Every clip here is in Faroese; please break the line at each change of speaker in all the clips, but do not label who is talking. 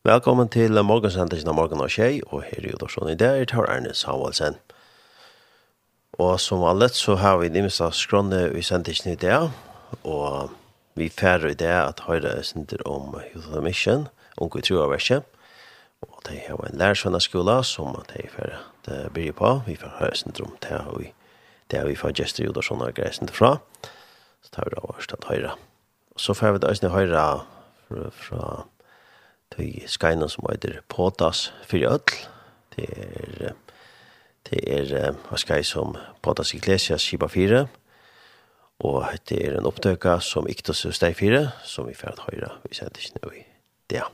Velkommen til morgensendelsen av morgen og tjei, og her er jo Udorsson i dag er Tar Erne Samuelsen. Og som vanligt så har vi nymest av skrånne i sendelsen i dag, og vi færre i dag at høyre sender om Youth of Mission, unge i troverset, og det er en lærersvenn av skola som det er færre det blir på, vi får høyre sender om det og det vi får gester i Udorsson og sender fra. så tar vi da vårt at høyre. Så får vi da høyre fra, fra tøy skeina som heter Potas for öll. Det er, det er hva skaj som Potas Iglesias kipa 4. og det er en opptøka som Iktos Steg 4, som vi fyrir høyra, vi sender ikke noe i det.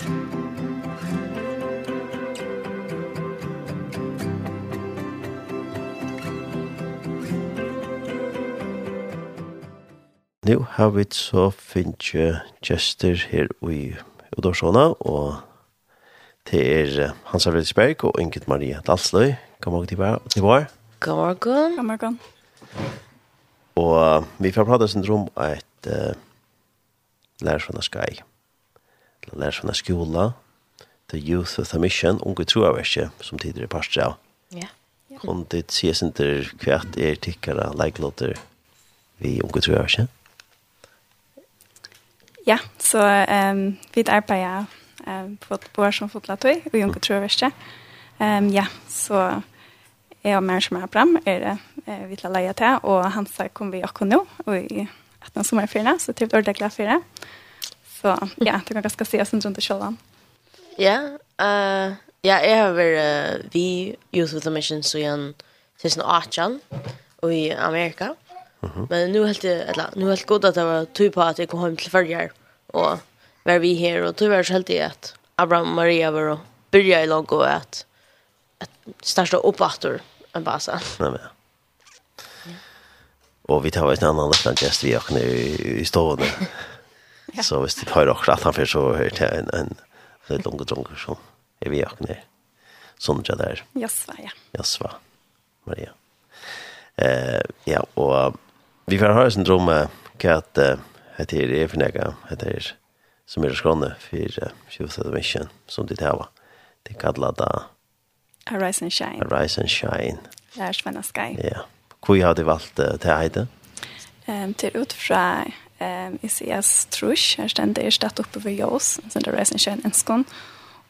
Thank you. nu har vi så finnes gjester her i Udorsona, og det er Hans Arvidsberg og Ingrid Maria Dalsløy. God morgen til hver.
God morgen.
God morgen.
Og vi får prate sin rom av et uh, lærer skai, lærer fra skola, The Youth of the Mission, unge troaverset, som tidligere parstre av.
Ja.
Om det sies ikke hvert er tikkere leiklåter, vi unge troaverset?
Ja, så um, vi arbeider um, på et bord som fotlatøy og tror Troverste. Um, ja, så jeg og mer som er fram er det uh, vi til å leie til, og han sa kom vi akkurat nå, og i 18 sommerfyrene, så til å ordentlig det. Så ja, det kan ganske se oss rundt i kjølene.
Ja, uh, ja, jeg har vært uh, vi Youth with a Mission så igjen 2018 og i Amerika. Mm -hmm. Men nu helt eller nu helt gott att det var typ på att jag kom hem till förra och var vi här och tyvärr så helt i att Abraham och Maria var och börja i lag och att att starta upp åter en basa.
Nei, men. Och vi tar en annan lättnad gest vi och nu i stående.
ja.
Så hvis det har akkurat att han för så hör till en en lite långa drunker så er vi och nu. Sånt
jag där. Jasva, ja.
Jasva. Maria. Eh ja, och vi får höra en dröm att hette er er finega, hette er som er skrånne for Shivasat Mission, som de tar Det kallar da
Arise and Shine.
Arise and Shine.
Lars Vanna Sky.
Ja. Hvor har du valgt uh, til Heide?
Um, til ut fra um, Isias Trush, her stender jeg stedet oppe ved Jås, som det Arise and Shine enskånd,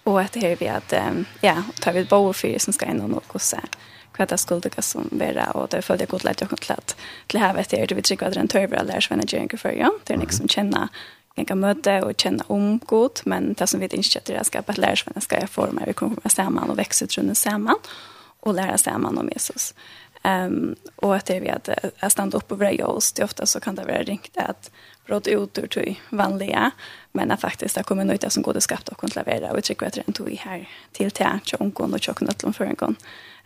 og etter her vi at, um, ja, tar vi et bo for som skal inn og noe, hos hva det skulle det som være, og det følte jeg godt lett og godt lett til her vet jeg, du vet ikke hva det er en tørver eller svenner gjerne for ja, det er noe som kjenner en kan møte og kjenne om godt, men det som vi ikke kjøtter er skapet lærer lærersvenner skal jeg få forme, vi kommer sammen og vekse ut rundt sammen, og lære sammen om Jesus. Um, og att det är vi at jeg stannar opp och vröja oss. Det ofta så kan det være ringt at brått ut ur till vanliga. Men at faktisk det kommer nöjda som går det og och levere, og jag tycker at det er en tog her til til, til jag og och jag for för en gång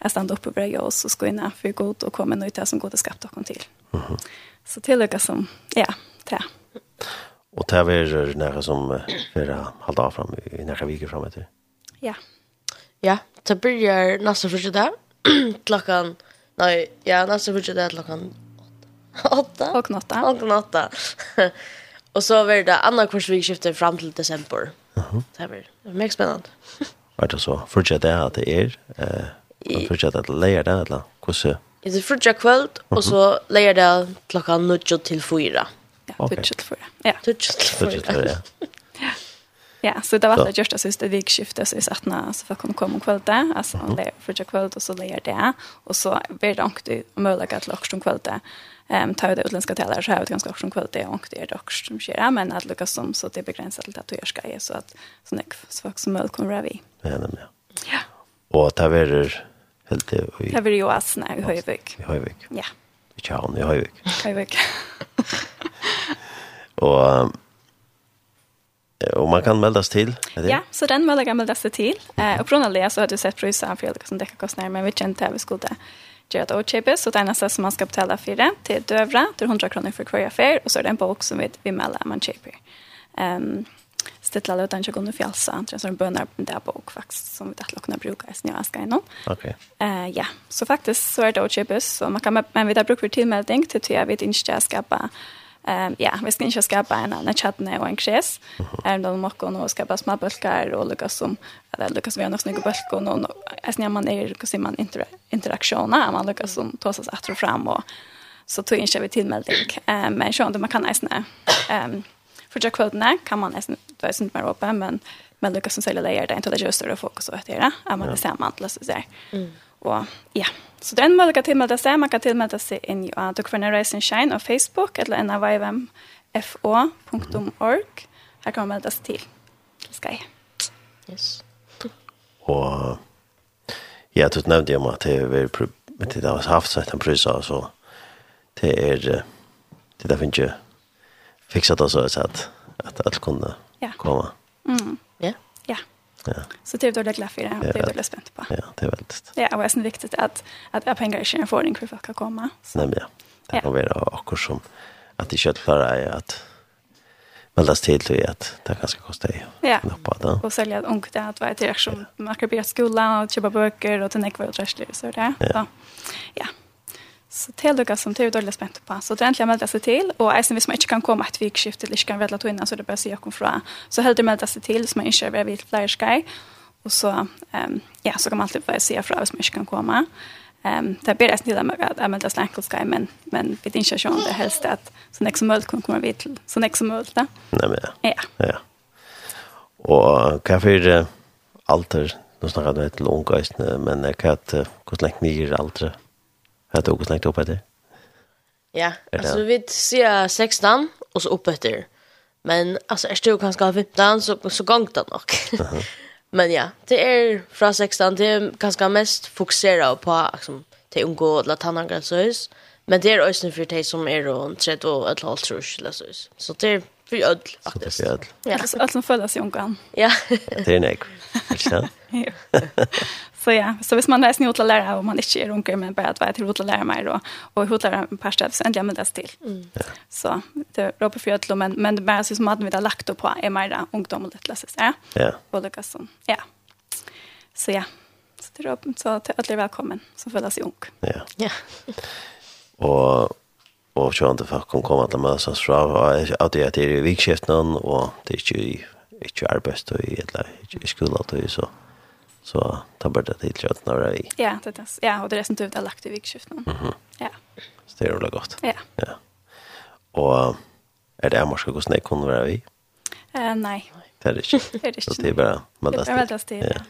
jag stannar upp och börjar och så ska in for god og komme noe till som god och skapt och till. Mm -hmm. Så tillöka som, ja, til.
Och det är nära som för halda av fram i nära viker fram etter?
Ja.
Ja, det börjar nästa första dag. klockan, nej, ja, nästa första dag klockan åtta.
Og åtta.
Och åtta. Och så var det andra kursvikskiftet fram till december. Uh -huh. Det var mycket spännande.
Var det så? Fortsätter det at det er... eh,
Jeg
tror ikke at det leier det, eller hvordan?
Det er frutja kvöld, og så leier det klokka nødjo til fyra.
Ja, okay. til fyra. Ja,
nødjo
til
fyra. ja.
Ja, så det var det just alltså det vikskiftet så i sattna så för kom komma kväll där alltså mm -hmm. för för kväll och så lägger det och så blir det också möjligt att locka som kväll där. Ehm ta det utländska talare så här det ganska också kväll det och det är dock som sker men att lucka som så det är begränsat till att du ska så att så näck så folk som möjligt kommer vi.
Ja, men ja.
Ja.
Och ta vidare helt det.
Det var ju Asen i Höjvik.
I Høyvik.
Ja.
I Kjæren i Høyvik.
Höjvik.
og, og man kan meldas til? Det?
Ja, så den melder kan meldes til. Eh, og det så har du sett priser for det som dekker kostnader, men vi kjente at vi skulle gjøre det åkjøpes, så det eneste som man skal betale for det, til døvra, til 100 kroner for hver affær, og så er det en bok som vi, vi melder man kjøper. Um, stilla lutan jag kunde fjälsa antar så en bönar där på och faktiskt som vi tänkte kunna bruka i snöa ska innan.
Okej.
Eh ja, så faktiskt så är det också chips så man kan men vi där brukar till till jag vet inte jag ska bara Ehm ja, vi ska inte skapa en annan chatne och en kris. Ehm då måste hon och ska skapa små bulkar och lucka som eller lucka som vi har något snygga bulkar och någon är när man är och ser man inter interaktioner man lucka som tas att fram och så tog inte vi tillmelding. Ehm men så man kan nästan ehm för jag kvällen kan man nästan det är inte mer öppen men men Lucas som säljer är det inte det just det fokus och det är man det samman alltså så där. Och ja, så den möjliga tillmäta sig man kan tillmäta sig in i att och kunna raise and shine på Facebook eller en av navfo.org. Här kan man mälta sig till. Det ska jag.
Yes.
Och ja, du nämnde ju att det är men det har haft sig en prisa så det är det där finns ju fixat det så att att allt kunde
ja.
komma.
Mm.
Ja.
Ja.
Ja.
Så det är det glad för det. Det är väldigt spänt på.
Ja, det är väldigt.
Ja, och det är viktigt att att jag pengar inte får in för folk att komma.
Nej, ja. Det kan vara akkurat som att det kött klarar är att väldas till till att det kanske kostar ju.
Ja.
På det.
Och sälja ett ungt att vara till reaktion. Man kan börja skolan och köpa böcker och till nekvar och träsler så där.
Ja.
Ja. Så till är det som det är dåligt spänt på. Så det är egentligen att melda sig till. Och även om man inte kan komma ett vikskift eller inte kan välja till innan så det börjar se jag kom från. Så helt det melda sig till så man inte är vid flera skaj. Och så, um, ja, så kan man alltid börja se från om man inte kan komma. Um, det blir nästan till att man melda sig en skaj men, men vid inkörsjon det helst att så nästa som möjligt kan komma vid till så nästa som möjligt. Nej
men ja.
Ja.
ja. Och kan alter allt det, nu snackar du ett långt men jag kan inte gå länge ner allt det. Vet du hvordan lengt opp etter?
Ja, altså vi sier 16, og så opp etter. Men altså, er det jo kanskje 15, så, så gångt det nok. Men ja, det er fra 16, det er kanskje mest fokuseret på liksom, til unngå la tannangre så. Men det er også för de som er rundt 30 og et halvt trus, eller så. Så det er för ødel, faktisk.
Så det er for ødel.
Ja,
Alltså, alt som följer sig ungan.
Ja.
det er nek, ikke sant?
Så ja, så hvis man läser ni utla lära och man inte är runkar men bara att vara till utla lära mig då och utla lära en par städer så ändligen med det till. Mm. Så det råper för att men men det bara så som att vi har lagt upp på är mer ungdom och det läses. Ja.
Ja.
Och det kan ja. Så ja. Så det råper, så till alla välkommen som följer sig ung.
Ja.
Ja.
og, og så inte för kom komma till mig fra, og at det er till vikskiften og det är ikke, inte arbetsdag i eller i skolan då så. Så tar bara det till kött när vi.
Ja, det är Ja, och det resten typ är lagt i vikskiften. Mm. Ja.
Så det är roligt gott.
Ja.
ja. Och är det amorska hos nej kunde vara vi?
Eh, nej.
Det är det inte.
det är det inte.
Det är bara
meldast.
Det
är väl det,
ja.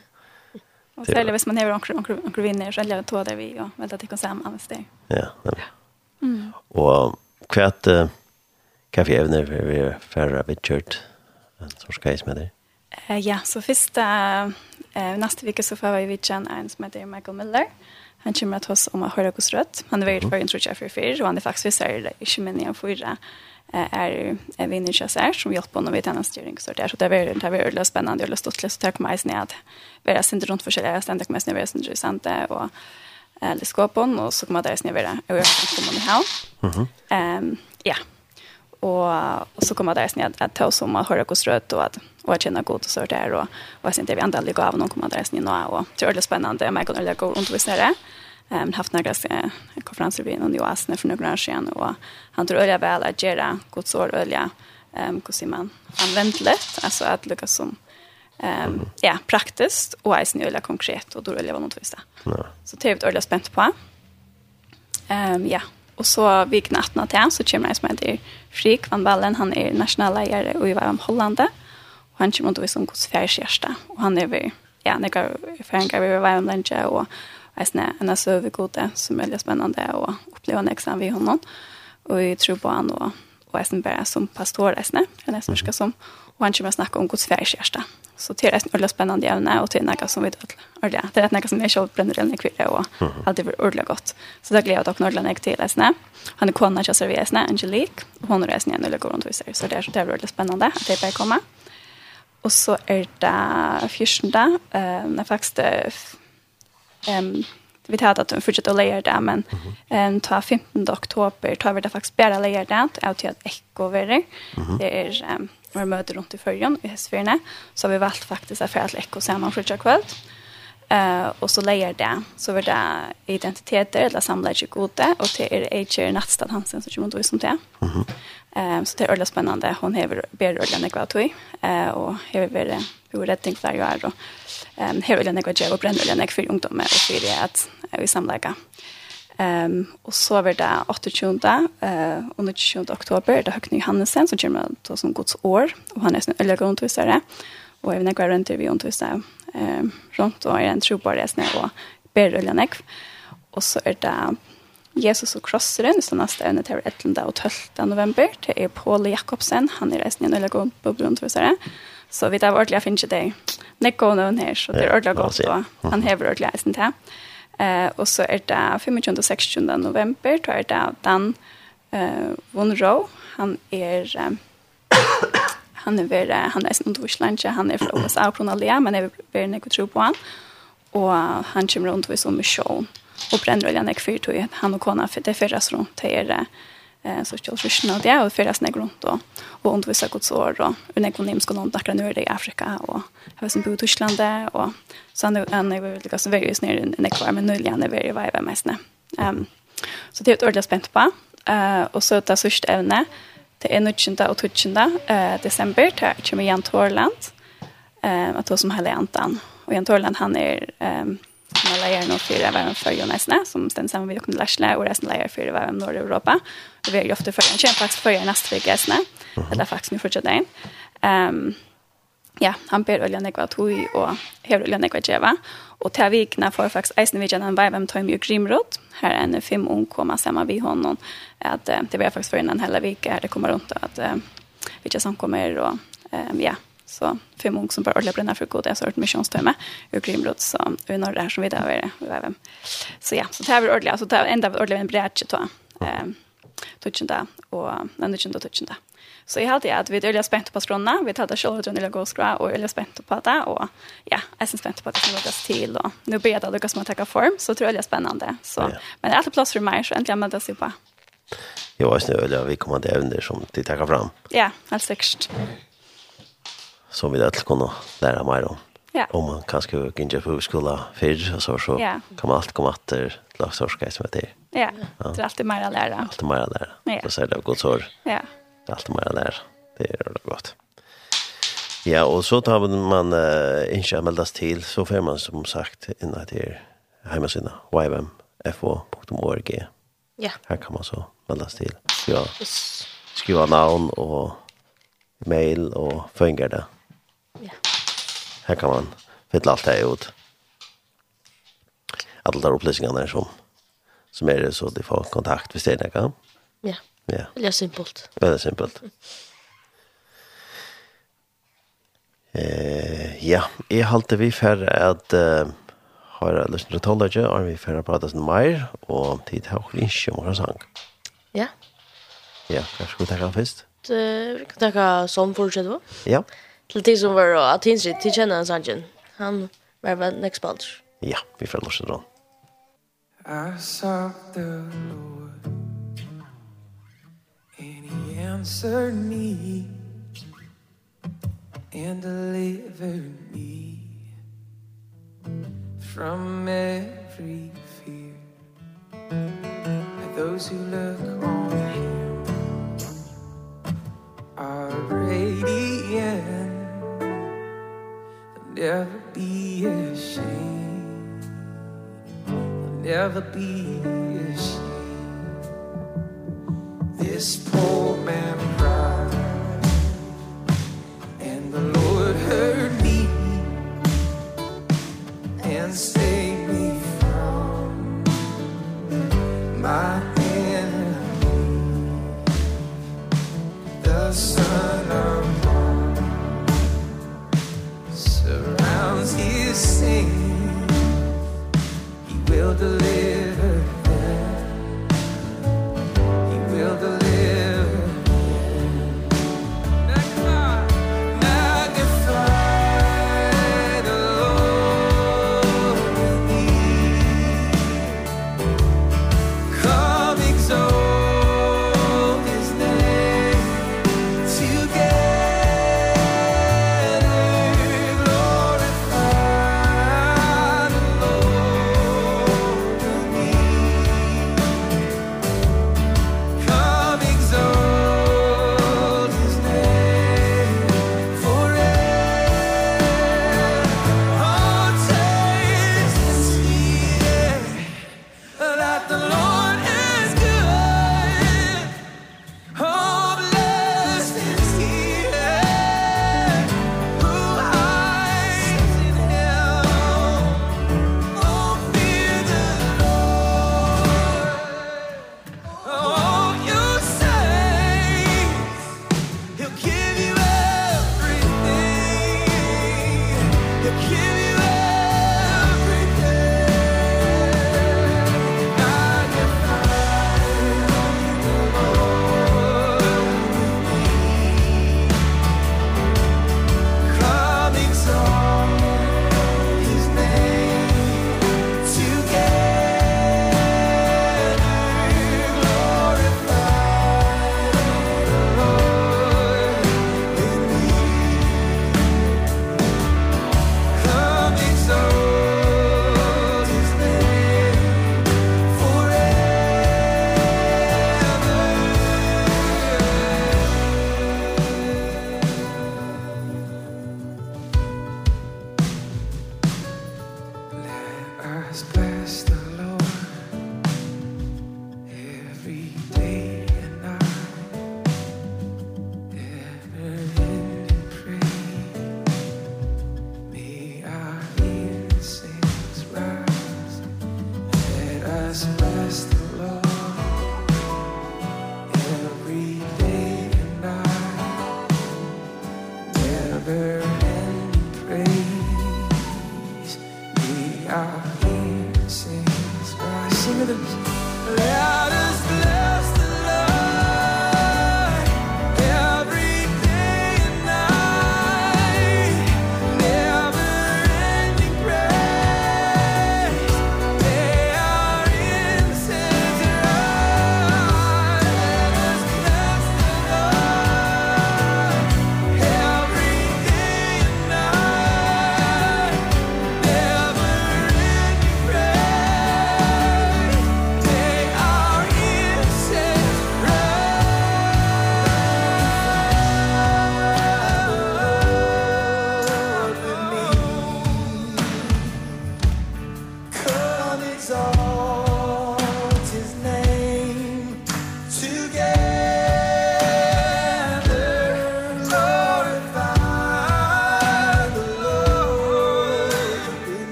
Och särskilt hvis man har onkel vinner så eller två där vi och väldigt att det samman det.
Ja, ja. Mm. Och kvärt kaffeävner vi färra vi kört en sorts case med det.
Ja, så första Eh, nästa vecka så får vi vidja en som heter Michael Miller. Han kommer att oss om att höra hos rött. Han är väldigt för tror jag för fyr. och han är faktiskt visare i kymmen av fyra är är vi inte så här som hjälper honom vid hennes styrning så där så det är väldigt det är väldigt spännande och lustigt så tack mig snäd. Vi är inte runt för sig ständigt med snäv är intressant och eller skåpon och så kommer det snäv vara och jag kommer ni här. Mhm. Ehm ja. Och och så kommer det snäv att ta oss om att höra hos rött och att och att känna gott och så där och vad sen det vi ändå aldrig av någon kommer där in nu och det är väldigt spännande går kan lägga runt och det. Ehm haft några konferenser vid någon US när för några år sedan och han tror öliga väl att göra gott så öliga ehm hur ser man använt lätt alltså att lyckas som ehm ja praktiskt och är snöla konkret och då öliga jag vara tvista.
Ja.
Så det är öliga spänt på. Ehm ja, Och så vi knattna till så kommer jag som heter Frik van Ballen. Han är nationallägare och i var om Hollande. Og han kommer til å vise om hvordan færre kjæreste. Og han er ved, ja, han er færinger ved vei om lunsje, og jeg er en søvegode som er veldig spennende, og opplever en ekstra ved honom. Og jeg tror på han, og, og jeg er bare som pastor, jeg er en smørske som, og han kommer til å snakke om hvordan færre kjæreste. Så det er et ordentlig spennende evne, og det er noe som vi dødler. Det er noe som jeg selv brenner inn i kvirre, og alt er ordentlig godt. Så det gleder jeg dere ordentlig meg til, Esne. Han er kona til å servere, Esne, Angelique, og hun er Esne, en ordentlig god rundt hos Så det er, det er ordentlig spennende, at det bare kommer. Og så er det 14. Uh, det er faktisk det um, vi tar att hun fortsetter å leie det, men um, ta 15. oktober tar vi det faktiskt bara leie det, og till at echo över Det är um, vi møter rundt i førjen, i hestfyrene, så har vi valgt faktisk at for at ekko sammen fortsatt kveld. Uh, og så leier det, så var det identiteter, eller samler ikke gode, og till er Eijer Nattstad Hansen som kommer til å vise om det. Mm -hmm. Ehm så det är ordentligt spännande. Hon har ber ordentligt kvar tog eh och har väl hur rätt tänkt där jag är då. Ehm har ordentligt kvar jag och bränner ordentligt för ungdomar och för det att vi samlägga. Ehm och så var det 28 eh under 28 oktober det Högny Hannesen som kommer då som Guds år och han är en öliga grundvisare och även några intervju vi säger. ehm runt och är en tro på det snä och ber ordentligt. Och så är det Jesus og krosseren, så neste evne til 11. og 12. november, det er Paul Jakobsen, han er reisende i en øyne god bobleundervisere. Så vi tar ordentlig å finne det. Nekko og noen her, så det er ordentlig godt, og han hever ordentlig reisende til. Eh, og så er det 25. og 26. november, da er det Dan eh, Wonrow, han er... Eh, han er vera, han er sånn Tyskland, han er fra USA og Kronalia, men jeg vil være nekko tro på han. Og han kommer rundt ved som misjon och bränner oljan ek för og han och kona för det fyrras rundt her eh så skulle ryssna snart det och förras ner runt då och undervisa Guds ord och unekonim ska någon tackla nu i Afrika och har som bor i Tyskland och så nu är det väl liksom väldigt ner i en kvar men nu igen är väldigt vibe mest Ehm så det är ett ordentligt spänt på. Eh och så det sista ämne det är nu 20 och 20 eh december till kommer Jan Torland. Eh att då som hela antan och Jan Torland han är ehm som er leier nå for verden for Jonesene, som stender sammen med Jokken Lærsle, og resten leier for verden Nord-Europa. Og vi er jo ofte for en kjent faktisk for neste vik Det er faktisk mye fortsatt en. Um, ja, han ber olja nekva tog og hever olja nekva djeva. Og til vikene får faktisk eisen vi kjenner en vei hvem tar mye grimrot. Her er en fem ung kommer sammen vi honom. At, uh, det var faktisk for en hele vik her det kommer rundt at uh, vi ikke samkommer og um, ja, Så fem många som bara ordla bränna för god är sort missionstämme och grimrot så vi når det här som vi där är. Så ja, så det här är ordla så det enda ordla en brädche då. Ehm touchen där och den touchen då touchen där. Så jag hade att vi är väldigt spänta på skrona. Vi tar det själva till lilla gåskra och är väldigt spänta på det. Och ja, jag är spänt på att det ska låtas till. Och nu ber jag att det som tacka form. Så tror jag det är spännande. Så. Men det är alltid plats för mig. Så äntligen meldas jag på.
Jo, jag är. Vi kommer att även som de tackar fram.
Ja, helt säkert
som vi alltid kunne lære mer om.
Ja.
Om man kanske inte på skola og så så
ja.
kan man allt komma att lagsorska som heter.
Ja. ja. Det er alltid mer å lære.
Alltid mer å lære.
Ja.
Så er det godt sår.
Ja.
Det er alltid mer å lære. Det er det godt. Ja, og så tar man uh, ikke meldes til, så får man som sagt inn til hjemmesiden, hemsidan ymfo.org.
Ja.
Her kan man så meldes til. Ja. Skriva navn og mail og fungerer det. Her kan man fylla allt det ut. Alla de upplysningarna som, som är det så de får kontakt med Stena, kan?
Ja.
Ja.
är simpelt.
Väldigt simpelt. Eh, ja, jeg halte vi for at uh, har lyst til å tåle ikke, og vi for å prate sånn mer, og tid har vi ikke om hva sang.
Ja.
Ja, hva skal vi takke først?
Vi kan takke sånn fortsatt også.
Ja. Ja.
Til de som var att Tinsi, till kjenner han angen. Han var vel next bulge.
Ja, vi får låsa då.
I sought the Lord And he answered me And delivered me From every fear And those who look on him Are radiant never be ashamed I'll never be ashamed This poor man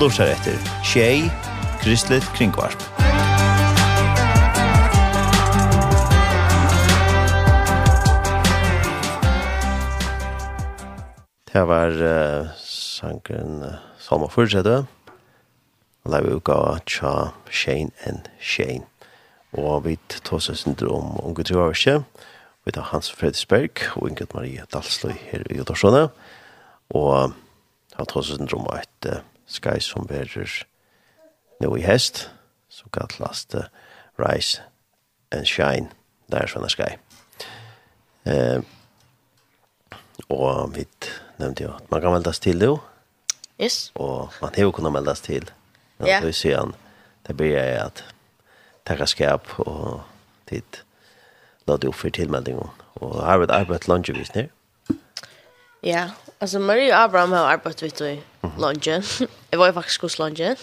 og lortar etter
Tjei, Kristelig Kringvarp.
Det var uh, sangen uh, Salma det Leiv uka tja Shane and Shane. Og vi tås oss om unge tru av ikke. Vi tar Hans Fredsberg og Inget Marie Dalsløy her i Jodorsone. Og han tås oss om et uh, skai som verer nu i hest, så kallast uh, Rise and Shine, der sånne skai. Eh, og vi nevnte jo at man kan meldas til jo.
Yes.
Og man har jo kunnet meldas til.
Ja.
Yeah. Det ser han, det blir jeg at takka skap og tid la det opp for tilmeldingen. Og har vi et arbeid langtvis ned?
Ja, Alltså Maria och Abraham har arbetat vid i lunchen. Jag var ju faktiskt hos lunchen.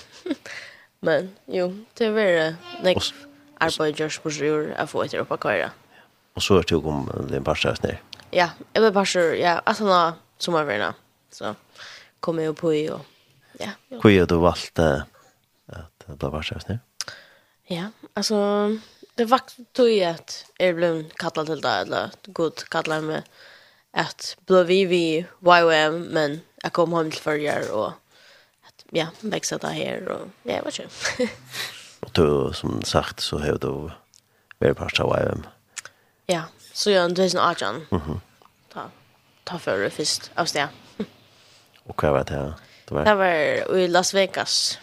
Men jo, det är
väl nek
arbetet görs på sjur att få ett Europa köra.
Och så är det ju om din parstas ner.
Ja, jag var parstas, ja, alltså har sommarvärna. Så kom jag på i och ja.
Hur har du valt att bli parstas ner?
Ja, alltså det var tog ju att jag blev kallad till det eller god kallar mig att blev vi vi YWM men jag kom hem till förra och att ja, växa det här och ja, vad kul.
og du, som sagt så har du vært part av YWM.
Ja, så jag inte sen Arjan. Mhm. Ta ta för det först av det.
og hva var det? Det var
Det var i Las Vegas.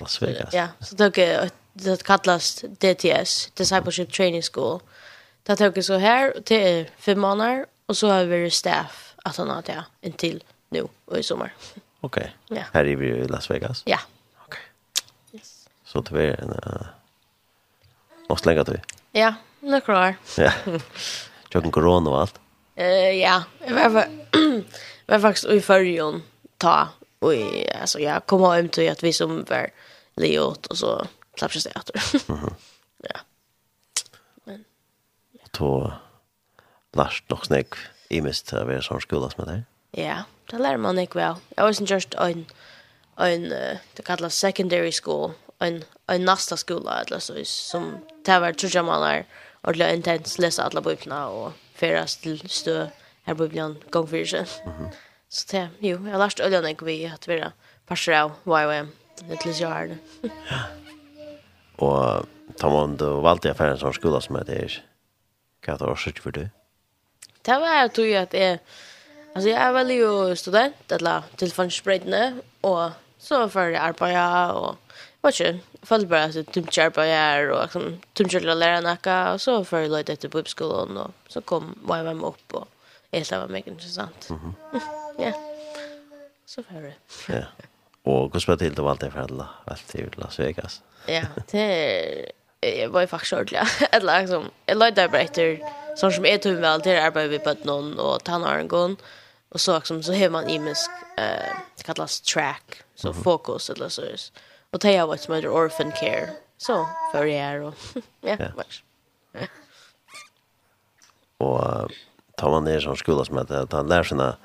Las Vegas.
Ja, så tog jag det kallas DTS, Discipleship Training School. Det tog jag så här till fem månader Och så har vi staff att han har det intill nu och i sommar.
Okej.
Ja.
Här er vi i Las Vegas.
Ja.
Okej. Yes. Så det är en uh, måste lägga till.
Ja, nu klar.
Ja. Jag kan corona och allt.
Eh uh, ja, jag var var faktiskt i förrjon ta och alltså jag kom hem till att vi som var Leot och så klappades det åter. Mhm. ja.
Men ja. då lært nok snakk i mist av er sånn skola som er der.
Ja, det lærer man ikke vel. Jeg var just en, en uh, det kalles secondary school, en, en nasta skola, eller så, som det var tror man er ordentlig intens, lese alle bøyplene og feres til stø her bøyplene gang for seg. Så det, jo, jeg har lært ordentlig ikke vi at vi er parser av YWM, det til jeg har det.
Ja, og tar man det valgte jeg ferdig en sånn skola som er der. hva er det årsøk for det?
Det var jeg tror at jeg, altså jeg er veldig jo student eller till fanspredne och så jeg det og jeg vad kör fall bara så typ charpa är og liksom tømte å lære noe, og så för lite efter bibelskolan og så kom var jag med upp och det var mycket interessant. Mhm. ja. Så för det.
Ja. Og hur til det till allt det för alla? Allt till Las Vegas.
ja, det jeg var ju faktiskt ordentligt. Eller liksom, jeg lade bare etter sånn som är tog med allt det vi arbetet vid Bötnon och Tannarngon. Och så liksom, så har man imisk, eh, det kallas track, så mm -hmm. fokus eller så. Och det har varit som heter orphan care. Så, før jeg er og, ja,
yeah.
faktisk.
og Och tar man ner som skola som heter, att han lär sina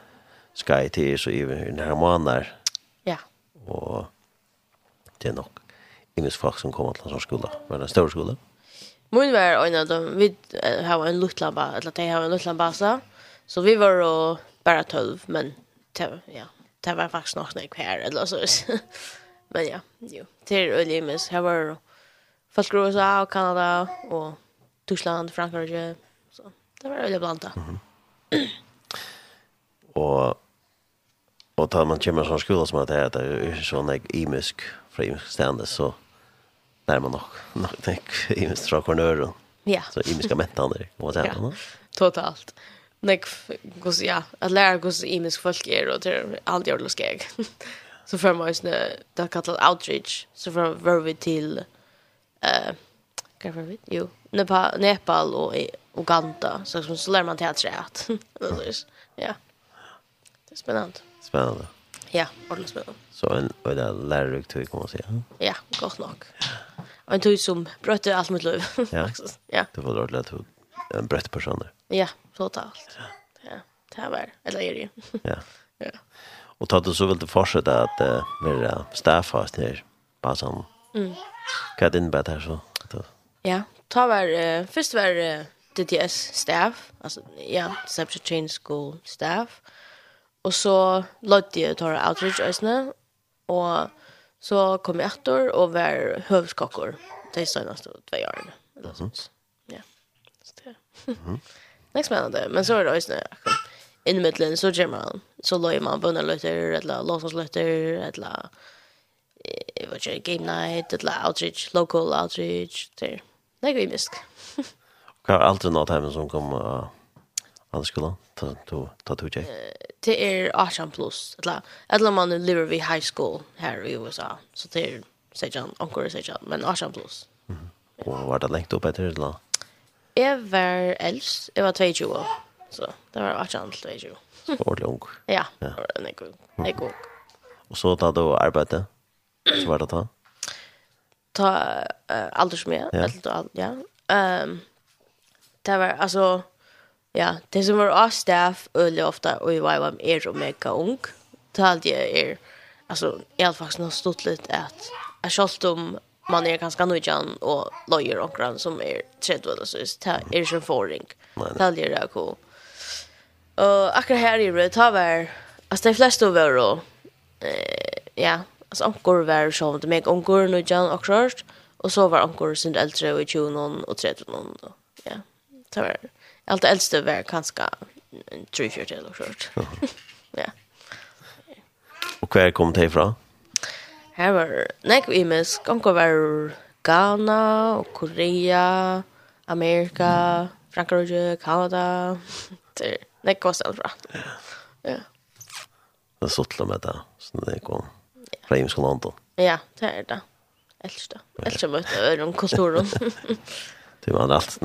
sky så i den här månader.
Ja.
Och det är nog ingen folk som kommer til en sånn skola, men en større skola?
Min var en av dem, vi har en luttlampa, eller de har en luttlampa, så vi var jo bara tolv, men det, ja, det var faktisk nok nek her, eller så. men ja, jo, det er øyelig mis, her var folk i USA og Kanada og Tyskland, Frankrike, så det var øyelig blant da.
Og og tar man kommer sånn skola som at det er sånn jeg imisk fra imisk stendet, så närmar nog nog tänk i mest från corner
Ja.
Så i miska mätta där.
Vad
säger han?
Totalt. Nej, gus ja, att lära gus i misk folk är och det är aldrig ordentligt skeg. Så för mig snö det kallas outreach så för var vi till eh kan var vi? Jo, Nepal, Nepal och Uganda så så, så lär man teater att. Ja. Det är spännande.
Spännande.
Ja, ordentligt spännande.
Så en, och en lärare tog kommer att säga.
Ja, gott nog. Ja en tog som brøtte allt mitt liv.
ja.
ja.
Det var dåligt att hon en brött person.
Ja, totalt. Ja. ja. Det här var, eller är det
ja.
ja.
Och tatt du så vill du fortsätta att uh, vara stäfast ner på sån. Mm. Vad innebär det här så?
Ja, ta var, uh, först var uh, DTS staff, alltså ja, Subject Chain School staff. Och så låt jag ta outreach ösna och Så kom jag efter och var hövskockor de senaste två åren. Eller sånt. Ja. Så det är. Nästa spännande. Men så är det också in mittlen så gör man så lojer man bönor lötter eller låtsas lötter eller eh vad jag game night eller outreach local outreach där. Det går vi misk.
Hva Och allt något hem som kommer alla skolan ta ta ta tog jag.
Det är 18 plus. Alla eller man lever vid high school här i USA. Så det är säger han onkel säger han men 18 plus.
Mm. Var det längt upp efter eller då?
Jag var äldst, jag var 22 Så det var 18 till 22.
Så ordentlig ung.
Ja, det var en god. En god.
Och så tar du arbete? Så var det då?
Ta uh, aldrig med,
ja.
eller ja. Ehm um, det var alltså Ja, det som var av staff öle ofta och i var är och mega ung. Talde jag är alltså i alla fall något stort lite att jag skolt om man är ganska nöjd och lawyer och grann som är tredje eller så är det som
förring.
Talde jag det cool. Och akkurat här i det var alltså de flesta var då eh ja, alltså ankor var så det mig ankor nöjd och klart och så var ankor sin äldre och 20 och 30 då. ja det var allt det äldste var ganska 3-4 till och sånt. ja.
Och var kom det ifrån?
Här var nek vi med skonko var Ghana och Korea, Amerika. Frankrike, Kanada. Det nek var så bra. Ja.
Ja. Det sottla med det. Så det kom. Fra himmelskolan.
Ja, det är det. Äldsta. Äldsta möte öron kulturen
det var allt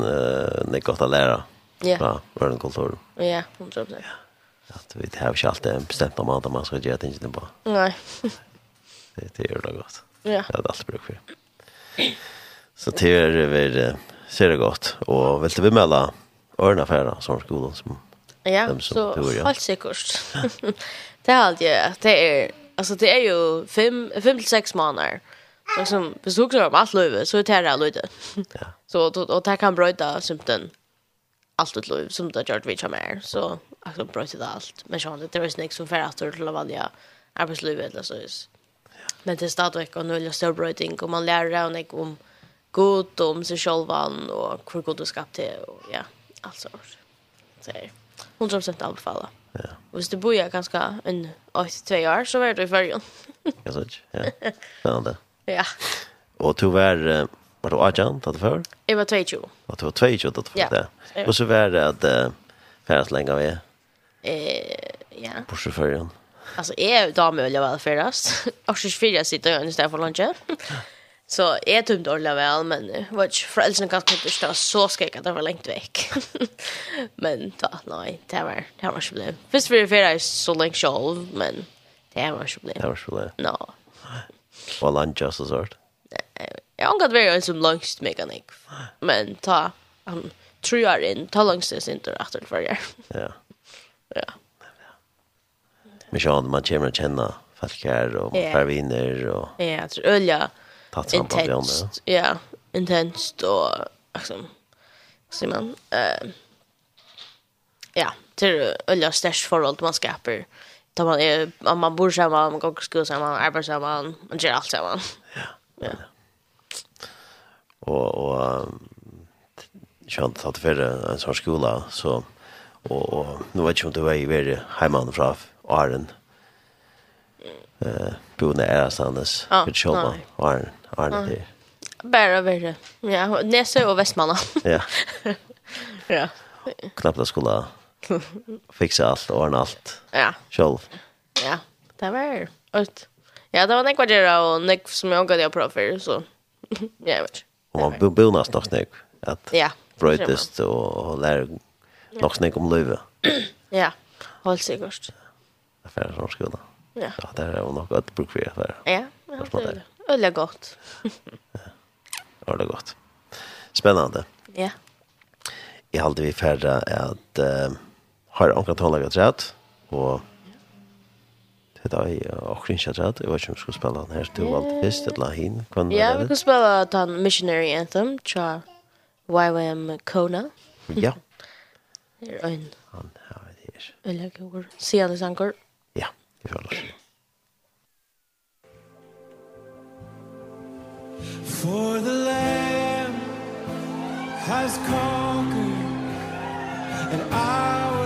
det gott att lära.
Ja.
Bra, var den.
Ja, 100%. Ja.
Att vi har ju alltid en bestämt om att man ska göra tänkte på.
Nej.
det det gör det gott.
Ja.
Det är allt bruk för. Så det är väl ser det gott och vill du mellan örna färra som skolan som
Ja, så helt säkert. det är allt det är alltså det är ju 5 5 till 6 månader. Och som besöker om allt löv så är det här löv.
Ja.
Så och och det kan bryta symptom allt ett löv som det gjort vi som är så alltså bryta det allt. Men så det är snäck som för att till att välja arbetslövet eller så. Men det är stadigt och nu är stor brytning och man lär sig om god om sig själva och hur god du ska det och ja, allt sånt. Så är det 100% anbefala.
Ja.
Och hvis du bor jag ganska en 8-2 år så var du i färgen.
Jag såg, ja. Spännande.
Ja.
Og du var, var du Ajan, tatt før?
Jeg var 22.
Og du var 22, tatt før,
ja. ja.
Og så var det at uh, færdes lenge vi er?
Eh, ja.
På sjåføren.
Alltså är ju dam väl väl förrast. Och så fyra sitter jag istället för lunch. Så är typ dåliga väl men vad föräldrarna kan inte stå så skäck att det var långt veck. men då nej, det var det var så blev. Visst för det är så länge själv men det var så blev.
Det var så blev.
Nej.
Vad lunch och sånt.
Jag har gått vara som långst mekanik. Men ta han tror jag in ta långst inte efter för
Ja.
Ja.
Men jag man kommer att känna folk här och
man
får vinner och
Ja, jag tror ölja. Intenst. Ja, intenst och liksom så man eh ja, till ölja stäsch förhåll man skapar. Då man är om man bor så man går till skolan man arbetar så man man gör allt så. Ja.
Ja. Och och skönt att för en sån skola så och och nu vet jag inte vad jag är hemma från Arden. Eh, uh, boende är
sannes
för själva Arden Arden det.
Bara vara. Ja, Nässö och Västmanna.
ja.
ja.
Knappt att skola fixa allt och ordna allt.
Ja.
Själv.
Ja, det var ut. Ja, det var nekva gjerra og nekva som jeg omgade jeg prøv for, så ja, jeg vet ikke.
Og man bor nesten nok snakk, Att
ja,
brøytest och lär nog snakk om löve.
Ja, holdt sikkert.
Det er færre som skoda.
Ja.
Ja, det är nog nok bruk för det.
Ja, ja, det er øyelig godt.
Ja, øyelig gott. Spännande.
Ja.
Jeg halte vi færre at... Uh, har anka tala et rett, og det er jeg omkring ikke et rett, jeg vet ikke om vi skal spille den her til Valdfist, eller hin, kan
det
Ja,
vi kan spille den Missionary Anthem, tja YWAM Kona.
Ja.
Det er øyn.
Han har det her.
Eller går, sier det sanger.
Ja, vi føler oss.
For the Lamb has conquered and I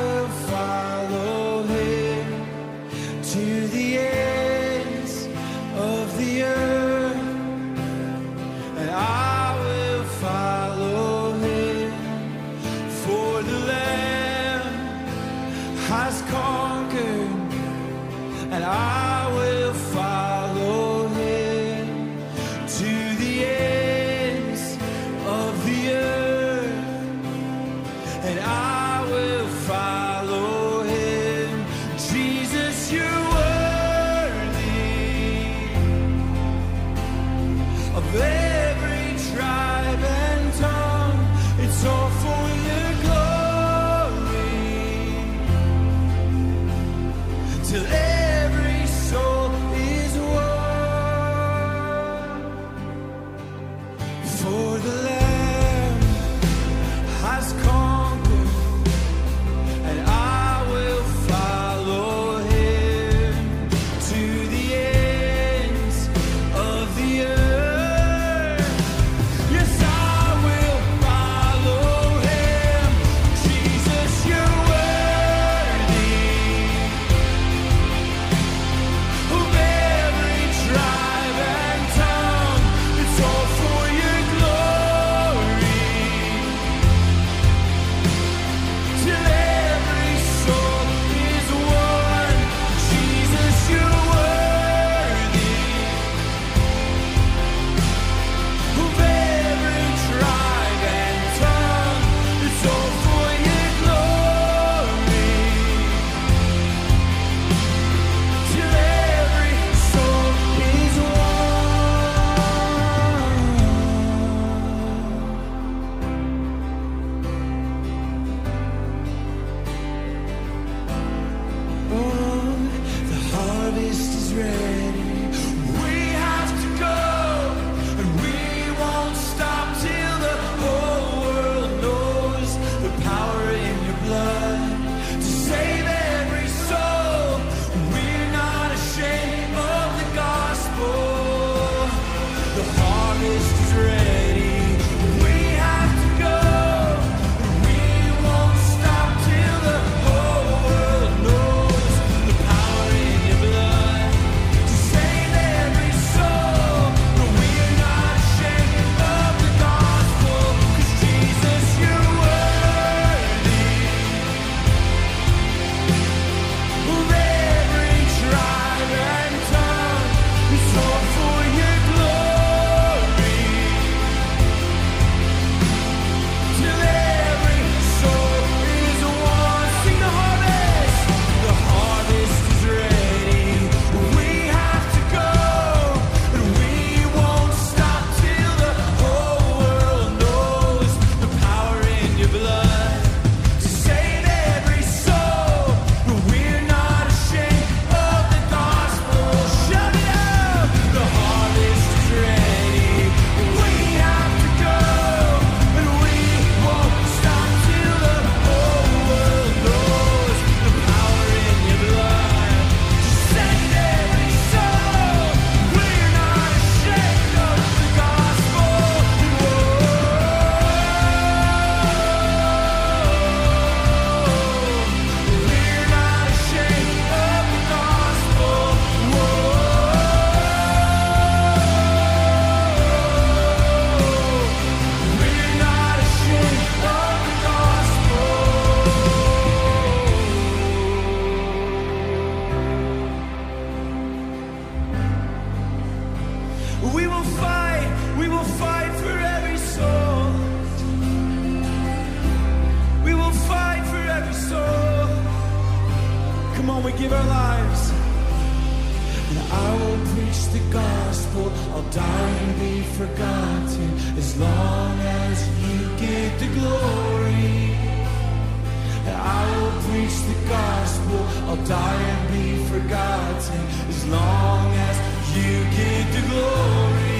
give our lives. And I will preach the gospel. I'll die and be forgotten. As long as you get the glory. And I will preach the gospel. I'll die and be forgotten. As long as you get the glory.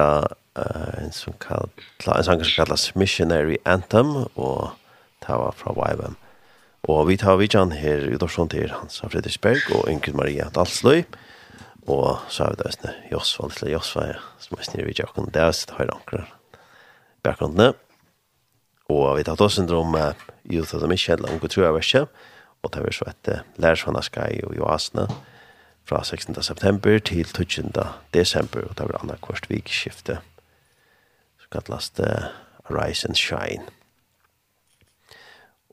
det uh, en som kallar, en sang som kallas Missionary Anthem, og det var fra Weiben. Og vi tar vidjan her i Dorsson til Hans av Fredriksberg og Ingrid Maria Dalsløy, og så har vi det sånn Josva, lille Josva, som er snir vidjan, og det er sånn høyre anker bakgrunnene. Og vi tar oss under om uh, Youth of the Mission, eller unge tror jeg verset, og det er så et uh, lærersvann Skai og Joasne, og fra 16. september til 20. desember, og det var annet kvart vikskifte, så kallas det Rise and Shine.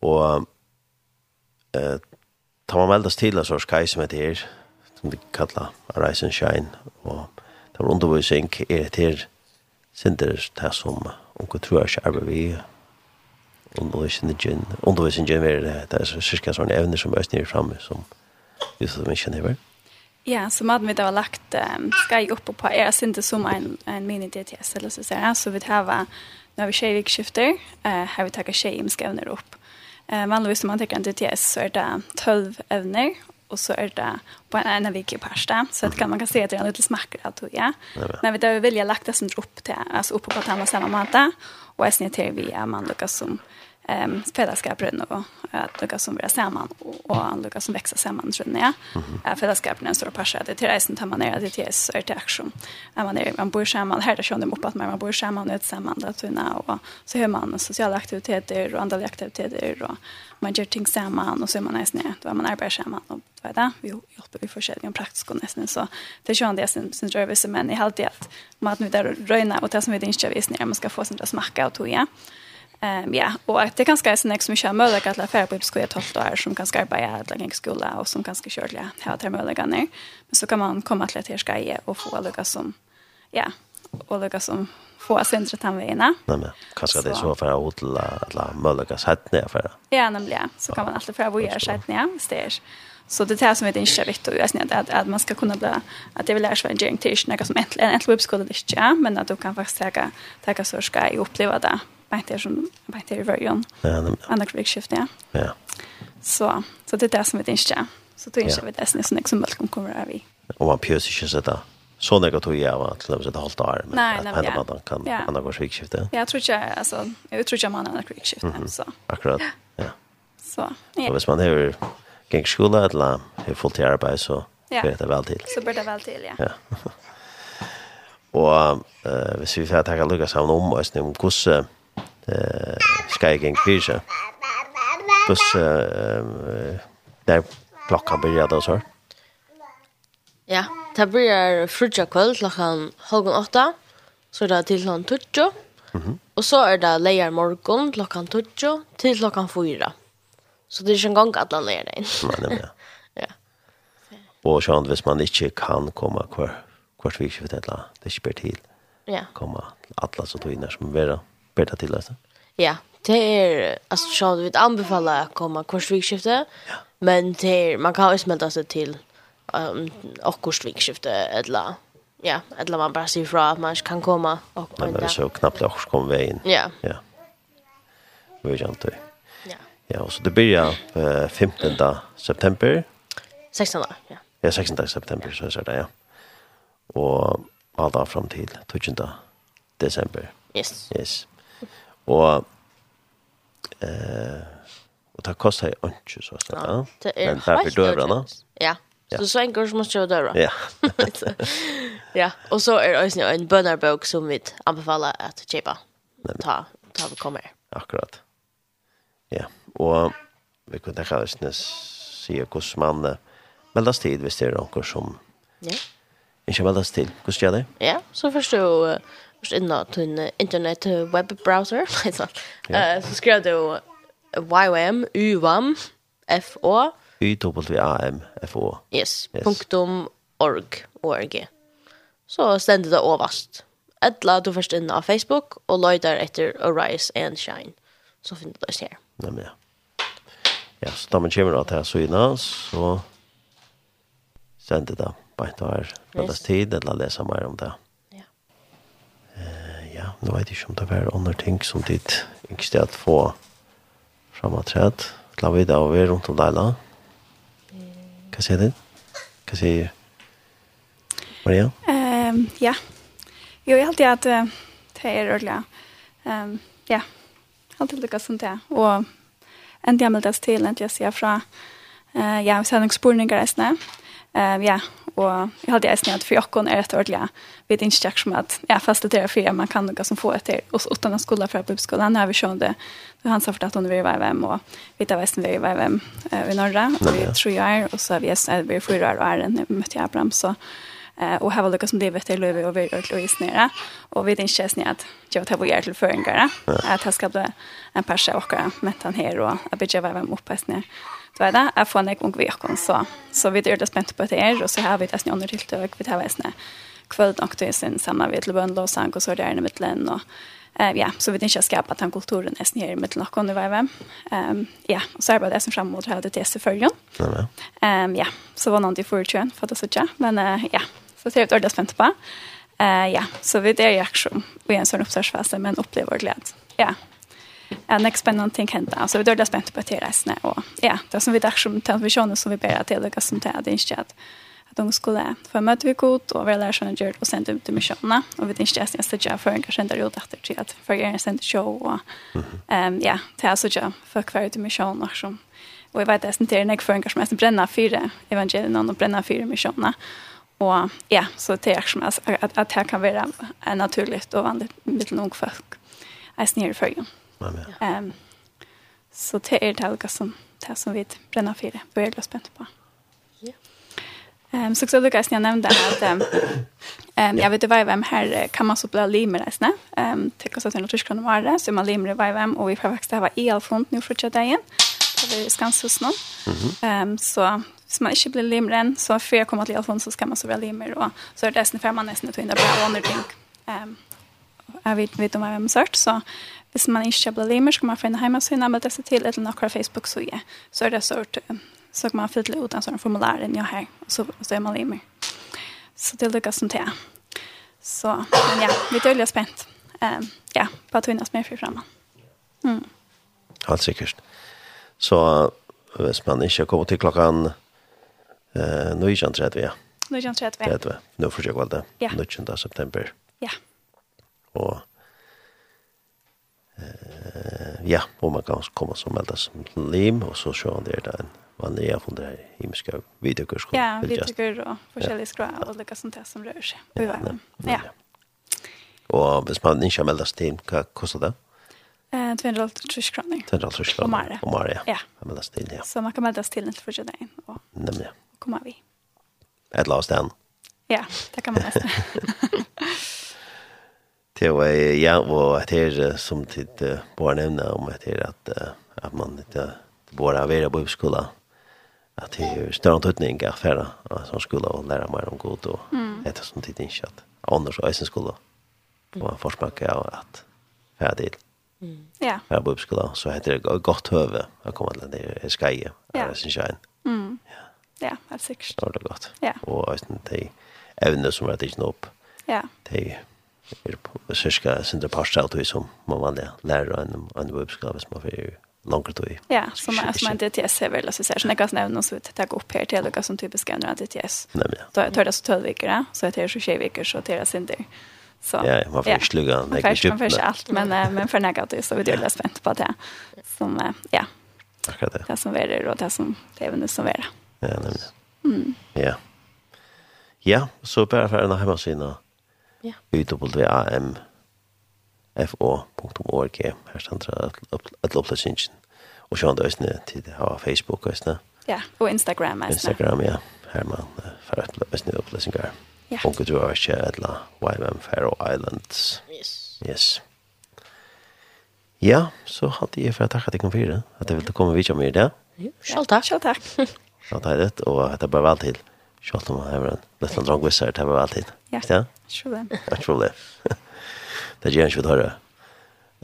Og eh, tar man meldes til en sorts kai som heter her, som de kallar Rise and Shine, og det var undervisning er et her, sinter det som unge tror jeg ikke arbeid vi, undervisningen, undervisningen er det, det er cirka sånne evner som er snitt framme, som vi så mye kjenner.
Ja, så maden vi har lagt um, skai uppe på er synte som en, en mini-DTS eller så säga. Så vi har, när vi tjej vikskifter, uh, har vi tagit tjej imskevner upp. Uh, vanligvis som man tänker en DTS så är det 12 evner och så är det på en ena vik i pasta. Så det kan man kan se att det är en liten smackare av. När vi då vill jag lagt det som upp till, alltså upp på samma samma mata. Och jag snittar vi är man lyckas som um, fällskapen och att lucka som vi samman och att lucka som växer samman tror jag. Ja, fällskapen är stor passion det till resten tar man ner det till så är det action. Är man är man bor samman här där kör dem upp att man bor samman ut samman där tunna och så hör man sociala aktiviteter och andra aktiviteter och man gör ting samman och så är man nästan då man arbetar samman och vet det vi hjälper vi försäljning praktiskt och nästan så det kör det sin sin service men i allt det att man nu där röna och det som vi inte visste när man ska få sin smaka och toja. Ehm um, ja, och att det kan ska sen nästa mycket möjligt att lära på uppskola 12 år som kan skapa ja att lägga skola och som kanske kör ja ha det möjliga. Men så kan man komma till att ska ge och få lucka som ja, och lucka som få centret han
väna. Nej men kanske det är så för att odla alla möjliga sätt ner för.
Ja, nämligen så kan man alltid för vad gör sätt det steg. Så det här som är inte viktigt och jag snärt att att man ska kunna bli att det vill lära sig en gäng till något som äntligen äntligen uppskola det ja, men att du kan faktiskt ta ta så ska jag uppleva det bänt er som bänt er i
början.
Andra krigsskift, ja.
Ja.
Så, så det är det som vi tänker. Så då inser vi det som är sån som välkommen kommer av vi.
Och man pjörs inte sådär. Så när jag tog jag var till exempel ett halvt år. Men
nej,
nej,
ja.
Man kan
ja.
andra gårs krigsskifte.
Ja, tror inte, alltså, jag tror inte man andra krigsskifte. Mm så.
Akkurat, ja.
Så, ja.
Så hvis man har gäng skola eller har fullt i arbete så
ja.
blir det väl till.
Så blir det väl till, ja.
ja. och uh, hvis vi får ta Lukas om om oss, om hvordan eh skäggen kyrka. Plus eh där klockan börjar då så.
Ja, det blir frutja kvöld klockan halv åtta. Så er det til klockan 12. Mm -hmm. Og så er det leier morgon klockan 12 til klockan fyra. Så det er ikke engang at han leier det
Nej, nej, ja.
ja.
Og sånn, hvis man ikke kan komme hver, hvert vi ikke vet det, det er ikke bare til.
Ja.
Komme alle så tog inn her som vil være ber det til, altså?
Ja, det är alltså så vi anbefaller att komma kursvikskifte. ja. men det är, man kan ju smälta sig till um, och kursvikskifte eller, ja, eller man bara sier fra att man ikke kan komma och
det är så knappt jeg også kom veien.
Ja.
Ja. Vi vet kjent.
Ja.
Ja, og så det blir uh, 15. september.
16. ja.
Ja, 16. september, så er det, ja. Og alt da fram til 20 desember.
Yes.
Yes. Og eh och det kostar ju inte så att säga.
Det är
helt
dörrarna. Ja. Så så en gång måste jag dörra.
Ja.
ja, och så är det en bönarbok som vi anbefaller att köpa. Ta ta vi kommer.
Akkurat. Ja, och vi kunde kanske se hvordan man meldes tid hvis det er noen som
Ja.
ikke meldes till. Hvordan gjør det?
Ja, så förstår inna tunn internet webbrowser,
liksom.
Eh så skrev du YWAM, UWAM, FO.
F
O.
Yes,
punktum org, org. Så stendet det overst. Etla du først inne av Facebook, og løyder etter Arise and Shine. Så finner du det her.
Nei, men ja. Ja, så da man kommer da til Søyna, så sender det bare tar, det tid, eller leser mer om det.
Ja
ja, nå vet jeg ikke om det er andre ting som dit ikke stedet få fremadtred. La vi da over rundt om Leila. Hva sier du? Hva sier Maria?
Um, ja. Jo, jeg alltid at uh, det er ordentlig. Um, ja, alltid lukket som det. Og enda jeg meldes til, enda jeg sier fra, uh, ja, vi ser noen spurninger reisende. Uh, ja, och jag hade äsnat att för jag är ett ordliga vid som att ja, fast det för man kan något som får ett och utan att skola för bibelskolan när vi kände då han sa för att hon vill vara vem och vita västen vi vara vem i norra och vi tror jag är och så vi är vi fyra år är när vi jag Abraham så eh och här var det som det vet Löve och vi och Louise nere. Och vi den chans ni att jag tar vår till föringar att ta ska bli en persa och mättan här och att bygga vem uppe snär du vet det, jeg får nek ung vekon, så, så vi är det spänt på det här och så har vi det andre tiltøk, vi har væsne kvöld nok til sen samma ved till bøndel och sang, och så där i mitten och eh, ja, så vi tänker skapa den kulturen är her i mitten och og var jeg ja, och så är det som framåt mot det her
til disse
følgen. Ja, så var noen för forutjøen, för att så ikke, men ja, så ser vi det er det på. eh ja, så vi det i aksjon, vi är en sån oppstartsfase, men upplever glädje Ja, yeah en nästa spännande ting hända. Så vi då är spänt på att det resten och ja, det som vi där som televisionen som vi ber att det lyckas som det är inte att att de skulle få möta vi god och vara lärare gjort och sen ut till missionerna och vi tänkte just nästa jag för en kanske ändå gjort efter till att för er sen show och ehm ja, det är så jag för kvar till missioner som och jag vet at det är en för en kanske mest bränna fyra evangelierna och bränna fyra missionerna och ja, så det er som at, at, at det kan vara naturligt og vanligt med nog folk. Jag snir för
ju. Amen.
Um, så det er det alga som det som vi bränner för det. Vi er glada spent på.
Ja.
Um, så också Lucas jag nämnde att um, jag vet inte vad vem här kan man så bli limer nästan. Ehm det kostar 100 kr var det, så man limer i vem och vi får faktiskt ha elfront nu för att det igen. Det är ganska snart. Ehm så hvis man ikke blir limer än så før jeg kommer till elfront så skal man så bli limer Og så er det nesten før man nästan att hinna bra och ting. Um, jeg vet vet om vad har sort så Hvis man ikke blir limer, så kan man finne hjemmesiden og melde seg til eller noen Facebook-side. Så er det sort, så kan man fylle ut en sånn formulær enn jeg her, og så, så er man limer. Så det lykkes som til. Så, men ja, vi er veldig spent. Um, ja, på at vi nødvendig mer fri fremme. Mm.
Helt sikkert. Så hvis man ikke kommer til klokken eh, 19.30, ja. 19.30. 30. Nå forsøker jeg det.
Ja.
19. september.
Ja.
Og eh, ja, og man kan komme som meldes som lim, og så ser han der det en vanlig av det her i videokurs.
videokursk. Ja, videokur och forskjellige skra, og lykke som det som rører seg. Ja, ja.
Og hvis man ikke har meldes til, hva koster det?
Eh, 250 kroner.
250 kroner.
Om året.
Om Mare. ja.
ja.
Meldes til, ja.
Så man kan meldes till til første dagen, og
Nemlig.
kommer vi.
Et la oss den.
Ja, det kan man nästan.
det var ja och att det som tid bara nevne om att det att at man inte bara vara på skola att det är stor tutning att färra som skola och lära mer om god och det som tid inte att annars är sen skola man får smaka att färdig Mm.
Ja.
Jag på skola så heter det gott höve. Jag kommer till det skaje.
Ja.
Det syns jag.
Ja. Ja, helt sikkert
Det är gott.
Ja.
Och sen det evne som rätt inte upp.
Ja.
Det er cirka sindre parster av tog som man vanlig lærer en, en bøbskap hvis man får langt tog.
Ja, som er som en DTS er vel, så ser jeg kan nevne oss ut, takk opp her til dere som typisk er en DTS.
Nemlig.
Da tar det så tølvikere, så er det så tjejvikere, så er det sindre. Så,
ja, man får ikke slugga.
Man får
ikke
alt, men, men for negativt, så vi er det spent på det. Som, ja,
Akkurat det.
Det som verer, og det som levende som verer.
Ja, nemlig. Mm. Ja. Ja, så bare for en av
hjemmesiden
og Ja. UWAMFO.org Her stender et opplatsingen. Og sjående østene til det har Facebook østene.
Ja, og Instagram østene.
Instagram, ja. Her man får østene opplatsinger.
Ja.
Og du har ikke et la YMM Faroe Islands.
Yes.
Yes. Ja, så hadde jeg for å takke deg om fire. At jeg ville komme videre med det.
Jo,
selv takk.
Selv takk. Selv takk, og det er bare vel til. Kjøtt om han er en liten drang vissar, det meg alltid. Ja, ikke
problem.
Ja, ikke problem. Det gjør ikke vi tar det.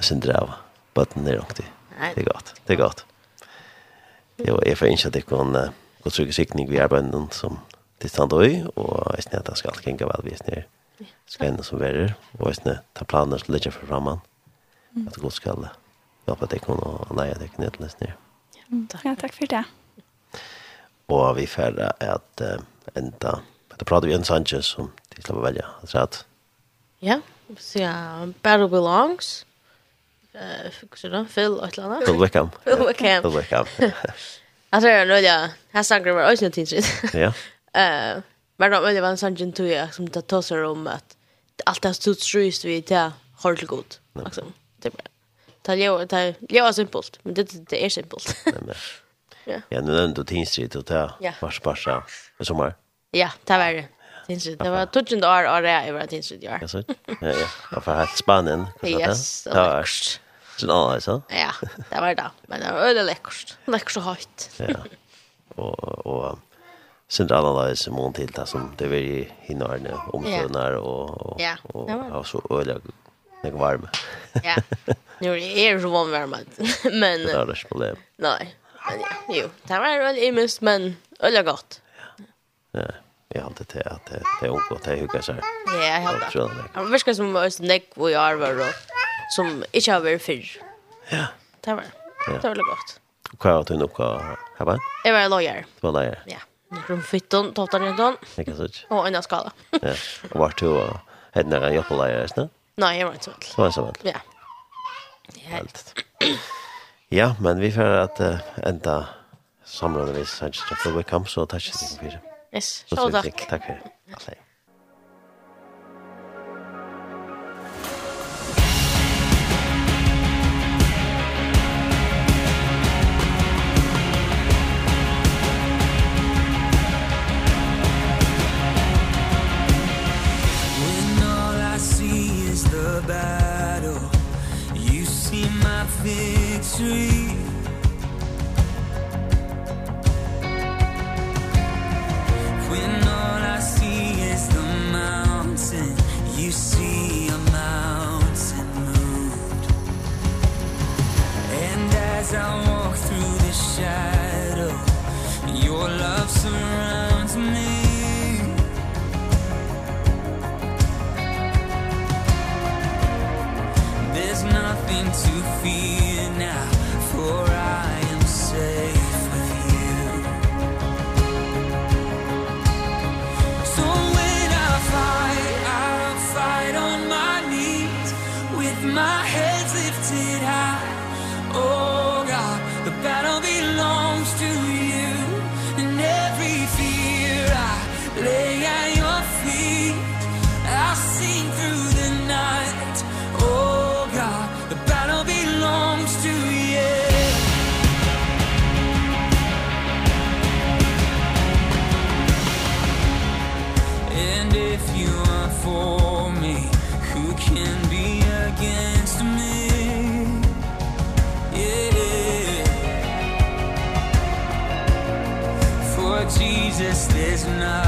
Jeg det av bøtten er langt i. Det er godt, det er godt. Jo, jeg får ikke at det kan gå trygge sikning vi arbeider som tilstand og i, og jeg synes at det skal kjenke vel vis det er spennende som verer, og jeg synes ta planer som ligger for fremman, at det godt skal hjelpe deg og leie deg ned til nesten.
Ja, takk for det
og vi færre at uh, enda, da prater vi en Sanchez som de slipper velja, altså at.
Ja, så ja, Battle Belongs, uh, fikk du Phil og et eller annet.
Phil Wickham.
Phil Wickham.
Phil Wickham.
Alltså jag nu ja, här sanger var också något tidigt.
Ja.
Eh, men då vill jag en sån gent jag som tar tossar om att allt det stod strust vi där har det gott. Liksom. Det är Ta jo, ta jo simpelt, men det det är simpelt. Ja,
ja nu ändå Tinstrid och ta vars barsa i sommar.
Ja, det var det. Tinstrid, det var tusen år och det är Tinstrid i år.
Ja, så. Ja, ja. Jag får helt Spanien.
Yes, det var läckert.
Så då alltså.
Ja, det var det. Men det var öde läckert. Läckert och hett.
Ja. Og, og sen det analyser mån til det som det var vill hinna nu og, och
och
og
så öde Det
var varmt.
Ja. Nu är det ju varmt. Men
det er det ikke problem.
Nej. Men ja, jo, det var väl imens, men öliga gott.
Ja, jeg har alltid til at det er ung og det er hugga seg.
Ja, jag
har det.
Han verkar som att det är och jag arvar och som inte har varit förr.
Ja.
Det var det. var gott.
Och vad har du nok kvar här va?
Jag var lawyer.
Du var lawyer?
Ja. Från 17, 12, 19.
Ikke sant? säga.
Och en skala.
Ja. Og var du och hade några jobb på lawyer,
Nej, jag var inte så väl.
Så var så väl.
Ja.
Helt. Ja, men vi får at uh, enda samlande vi hans til for vi så takk for.
Yes,
så
takk.
Takk for det.
When all I see is the battle You see my fear suis When all I see is the mountain You see a mountain moved And as I walk through the shadows just is not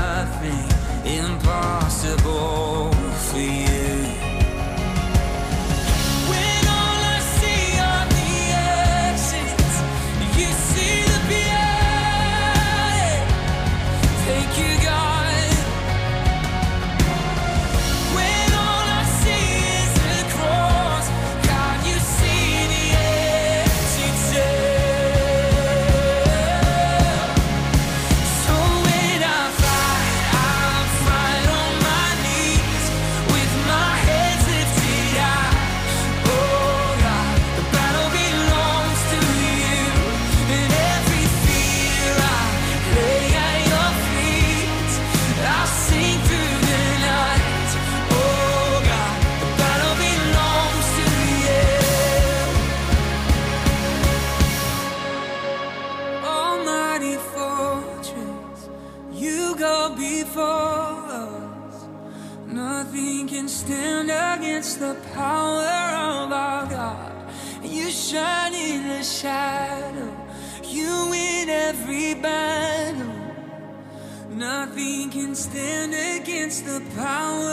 The power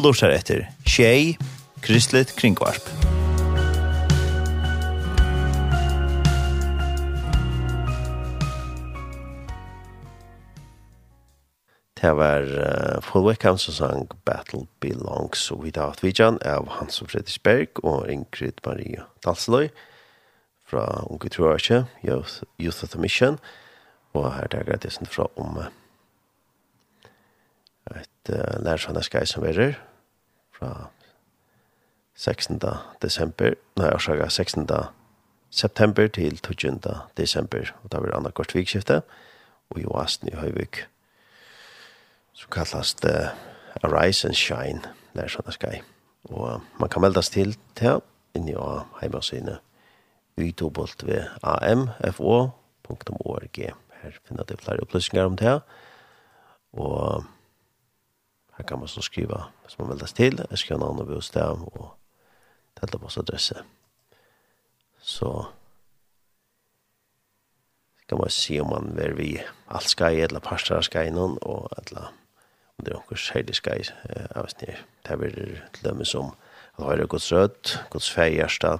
Du lustar etter Tjei, Kristligt Kringvarp.
Det var uh, Full Wickham som sang Battle Belongs. Without Vijan av Hans og Fredriksberg og Ingrid Maria Dalsløy fra Unge Troarkje, Youth, Youth of the Mission, og her er det det fra om uh, et uh, lærersvannet skei som her fra 16. desember, nei, årsaga 16. september til 20. desember, og da blir andre kort vikskifte, og i oasen i Høyvik, som kallas det Arise and Shine, det er sånne skai. Og man kan meldas til til inni av heimasynet y2.amfo.org. Her finner du flere opplysninger om det, og Her kan man så skriva hvis man vill till. Jag ska ha og och bostad och telefonadresse. Så kan man se om man vil vi alt ska i eller parstar av i någon og eller om det er noen særlig ska i jag vet inte det blir til dem som at høyre Guds röd, Guds färgjärsta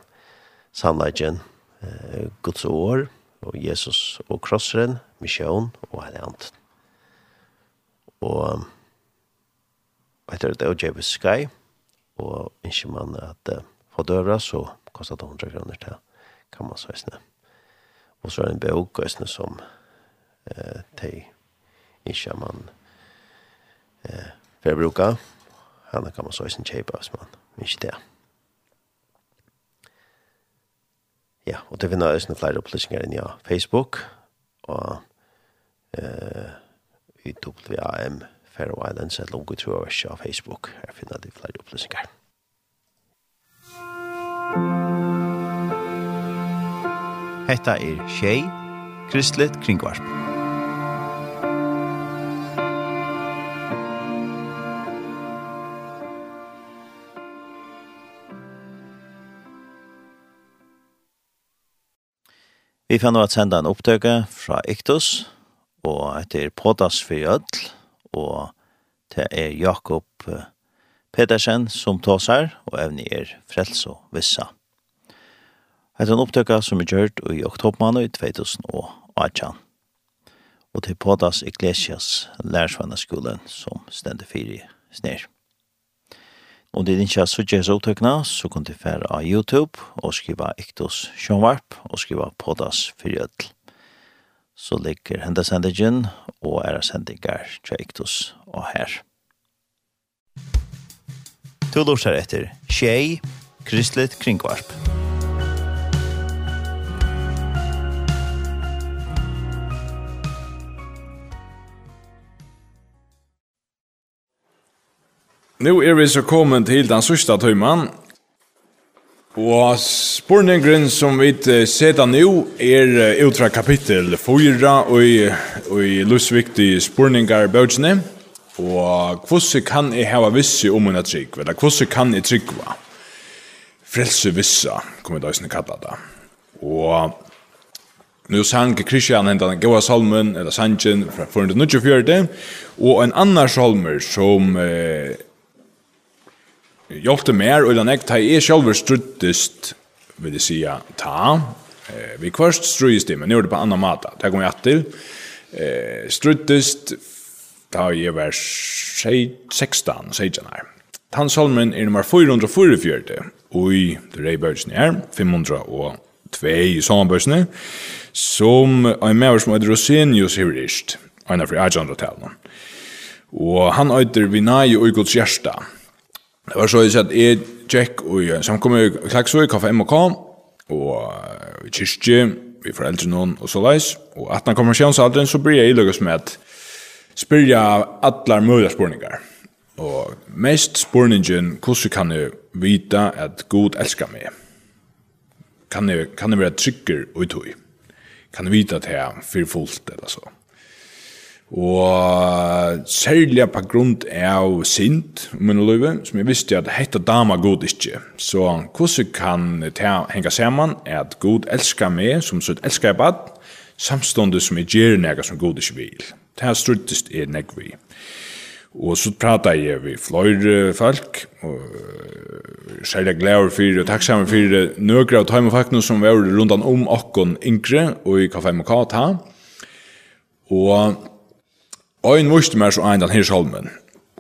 sannlagen, Guds år og Jesus och krossren, mission och helant. Och etter et OJV Sky, og ikke man at uh, få døra, så kostar det 100 kroner til, kan man så eisne. Og så er det en bøk eisne som uh, de ikke man uh, får bruke. Han kan man så eisne kjeipa hvis man ikke det. Ja, og det finner eisne flere opplysninger enn ja, Facebook, og uh, i WAM Faroe Islands er lungu trøvers av Facebook. Her finner de flere opplysninger.
Hetta er Shay Kristlet Kringvarp. Vi fann nå at senda en opptøke fra Iktus, og etter Podas for Jødl, og det er Jakob Pedersen som tåsar, og evne er frels og vissa. Det er opptøkka som er gjørt i oktobermannet i 2018. Og til Podas Iglesias lærersvannaskolen som stender fire snir. Om det er ikke så gjør så opptøkna, så kan du fære av YouTube og skriva Iktos Sjønvarp og skriva Podas Fyrjødl så ligger hendesendingen og er sendinger Tjektus og her. To lorsar etter Tjei, Kristelig Kringvarp.
Nu er vi så kommet til den sørste tøymen, Og spurningren som vi setter nå er utra kapittel 4 og i, og i lusviktig spurningar bøtjene. Og hvordan kan jeg hava visse om en trygg? Eller hvordan kan jeg tryggva? Frelse vissa, kommer det også kalla det. Og nu sang Kristian hentan Gåa Salmen, eller Sanchen, fra 424, og en annan salmer som eh, hjelpte mer, og den ekte er selv struttest, vil jeg si, ta. Eh, vi kvarst strøyest det, men nå er det på annan måte. Det kommer jeg til. Eh, struttest, da jeg var 16, 16 her. Tannsalmen er nummer 444, og i det reibørsene her, 502 i sommerbørsene, som er med oss med Rosenius Hivrist, en av fri 1800-tallene. Og han øyder Vinai og Guds Gjerstad, Det var så jeg at jeg tjekk og jeg samkommer i Klagsvøy, kaffe MK, og i kyrkje, vi foreldre noen og så leis. Og at han kommer sjans alderen, så blir jeg illugas med at spyrja allar mulige spurningar. Og mest spurningen, hvordan kan jeg vite at Gud elskar meg? Kan jeg, kan jeg være trygger og i tog? Kan jeg vite at jeg er fyrfullt eller så? Og særlig på grunn av sint, om min løyve, som jeg visste at hette dama god ikke. Så hvordan kan det henge sammen at god elskar meg som sitt elskar jeg bad, samståndet som jeg gjør nega som god ikke vil. Det her struttest er negvi. Og så prata jeg vi fløyre folk, og særlig gleder for og takksamme for nøkere av tøymefaktene og fakten som var rundan om okkon yngre og i K5 og ta. Og Ein vurste mer så ein den hirsholmen.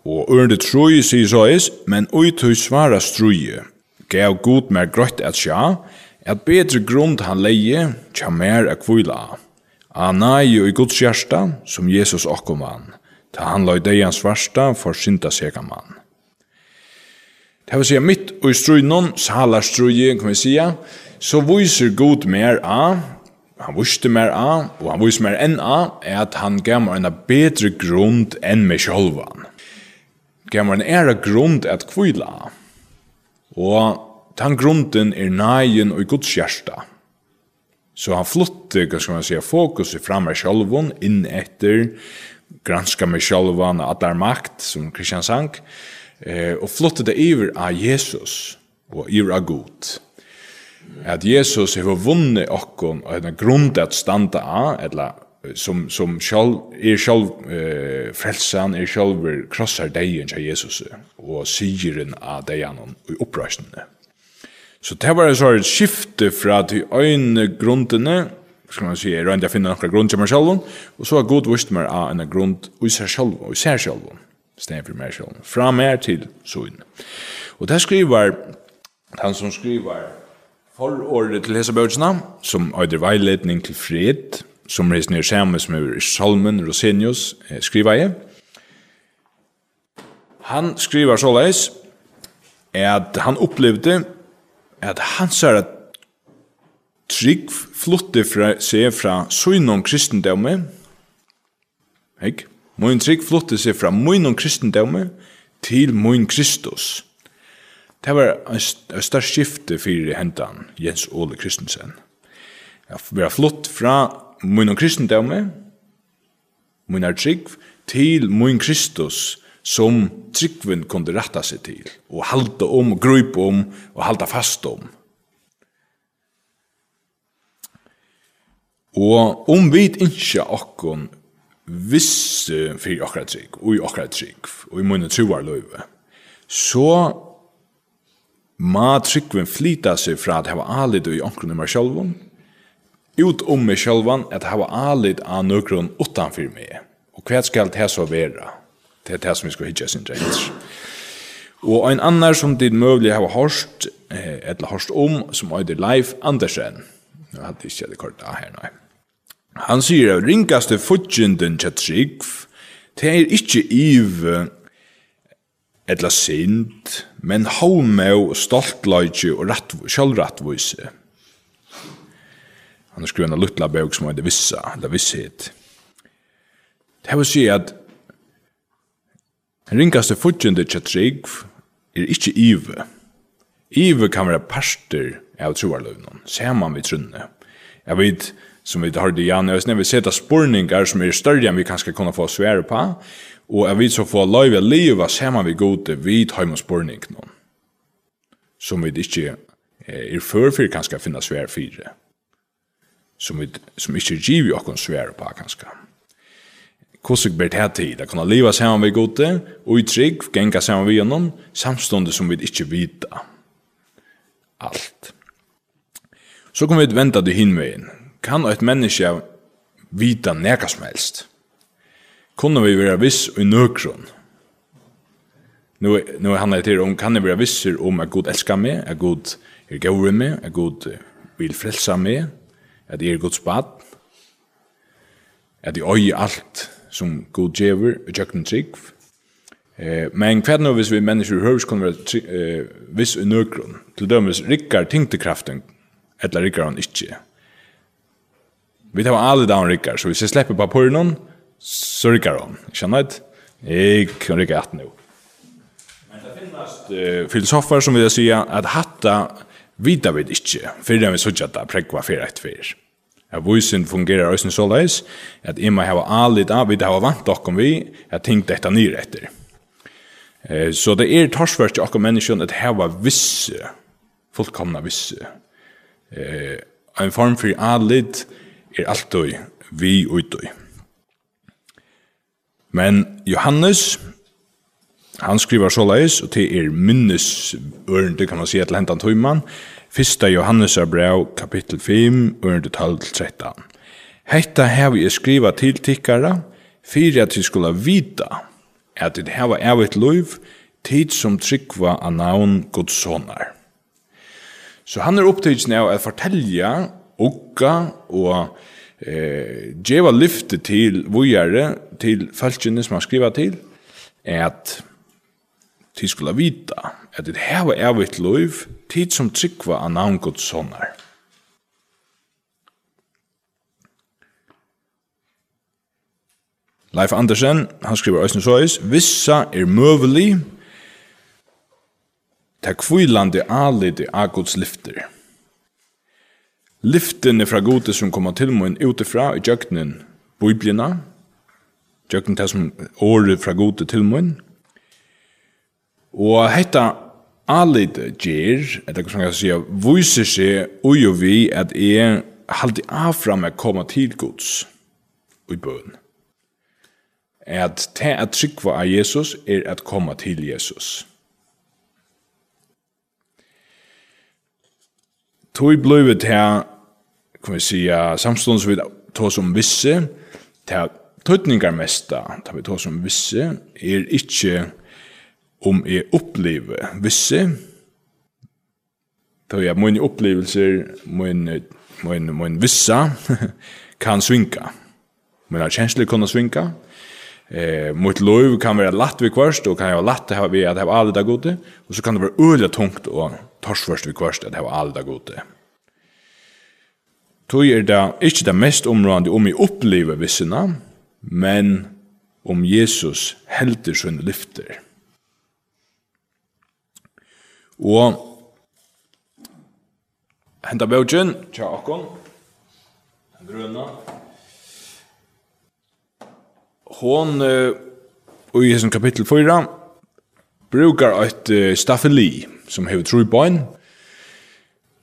Og ørende troi sier så is, men ui tui svara struje. Gav god mer grøtt at sja, at bedre grund han leie, tja mer a kvila. Anna jo i Guds hjärsta, som Jesus okkom vann, ta han la i deians svarsta for synda sega mann. Det vil sige, mitt og i struinon, salar struje, kan vi sige, så viser god mer a, han visste mer a, og han visste mer enn a, er at han gav meg en bedre grund enn meg sjolvan. Gav meg en ære grund at kvila. Og den grunden er nægen og i Guds hjärsta. Så han flytte, hva skal man säga, fokus fra meg sjolvan inn etter granska meg sjolvan og atar makt, som Kristian sank, eh, og flytte det iver av Jesus og iver av Gud at Jesus har vunnet okkon og en til at standa av, eller som, som sjálf, er sjálf eh, frelsan, er sjálf krossar degen til Jesus og syren av degen og opprøsnene. Så det var en sånn skifte fra de øyne grundene, skal man si, er øyne jeg finner noen grund til meg sjálf, og så har god vist meg av en grund og seg sjálf, og seg sjálf, stedet for meg sjálf, fra mer til søgne. Og det skriver, han som skriver, Forordet til hese bøkene, som øyder veiledning til fred, som reis ned samme som er Salmen Rosenius, eh, skriver jeg. Han skriver såleis at han opplevde at han ser at trygg flutte fra, seg fra søgnom kristendomme, ikke? Moin trygg flutte seg fra moin kristendomme til min Kristus. Det var en større skifte for hentan Jens Ole Kristensen. Jeg var flott fra min kristendømme, min er trygg, til min Kristus som tryggven kunde retta seg til, og halda om, og grupa om, og halda fast om. Og om vi ikke akkon visse fyrir okra trygg, og i okra trygg, og i munne truar løyve, så Ma tryggven flyta seg fra at hava alit i omkron nummer sjálvun, ut om meg sjálvan at hava alit av nøkron utanfyr meg. Og hva skal det så vera? Det er det som vi skal hitja sin rett. Og ein annar som dit møvlig hava hårst, eh, etla hårst om, som øyder Leif Andersen. Nå hadde ikke det kort av her, nei. Han sier at ringaste fudgjenden til trygg, det er ikke iv etla sint, men hovmå, stoltleitje og sjølvrattvise. Han har skrevet en luttla bøk som heter Vissa, eller Visshet. Det vil si at den ringaste fudgjende til trygg er ikke ive. Ive kan være parster av troarløvnen, ser man vid trunne. Jeg vet, som vi har det gjerne, og vi setter det spurningar som er større enn vi kanskje kunne få svære på, og jeg vi så få lov å leve sammen vi gode vid heim og spurning noen, som vi ikke er før for kanskje å finne svære fire, som, vi, som ikke gir vi oss svære på kanskje. Hvordan blir det til, det kunne leve sammen vi gode, og i trygg, genga sammen vi gjennom, samstående som vi ikke vet alt. Så kommer vi til å vente til hinveien, kan et menneske vita neka som helst? Kunne vi være viss i nøkron? Nu, nu handlar det til om, kan jeg være visser om at Gud elskar meg, at Gud er gaur meg, at Gud vil frelsa meg, at jeg er Guds bad, at jeg øye alt som Gud djever, og tjøkken trygg. Eh, men hva er nå hvis vi mennesker i høres kunne være eh, viss i nøkron? Til dømes rikkar tyngdekraften, eller rikkar han ikke. Vi tar alle dagen rikker, så hvis jeg slipper på papuren, så rikker han. Skjønner du? Jeg kan rikke at nå. Men det finnes uh, filosofer som vil si at hatta vita vi ikke, fyrir vi sørger at det prekva fyrir et fyrir. At vysen fungerer òsne så leis, at jeg må hava alit av, vi hava vant okkom vi, at ting dette nyr etter. Eh, så det er torsvært til okkom menneskjon at hava visse, fullkomna visse, eh, en form fyrir alit, er alltid vi utøy. Men Johannes, han skriver såleis, og til er minnes ørende, kan man si, til hentan tøyman, Fyrsta Johannes er brev, kapittel 5, ørende 12 til 13. Hetta hev jeg skriva til tikkara, fyrir at vi skulle vita at det av et loiv, tid som tryggva av navn Guds sonar. Så han er opptidsen av å fortelja okka og eh, djeva lyfte til vujare, til falskjene som han skriva til, er at de skulle vita at det her var evigt loiv, tid som tryggva av navn Guds sonar. Leif Andersen, han skriver Øystein Søys, Vissa er møvelig, ta kvilande alidi av Guds lyfter lyftene fra gode som kommer til mun utifra i djøkkenen, biblina, djøkkenen til som året fra gode til mun. og hetta alit gjer, etter hva som jeg sier, viser seg ui og vi at jeg halde av fra meg koma til gods i bøn. At det at trykva av Jesus er at koma til Jesus. tog blivit her, kan vi säga, samstånd som vi tog som visse, til tøytningar mesta, tar vi tås som visse, er ikkje om jeg opplever visse, tar jeg mine opplevelser, mine, mine, mine vissa, kan svinka. Mina kjensler kan svinka, Eh, mot lov kan være latt vi kvarst, og kan jeg være latt vi at jeg har alle det gode, og så kan det være øyelig tungt og torsførst vi kvørst at hava alda gode. Tog er det ikke det mest områdende om vi opplever vissina, men om Jesus helder sine lyfter. Og henta bøtjen, tja akkon, grønna, hon uh, og i hessen kapittel 4 brukar eit uh, staffeli som hever tru bøyn.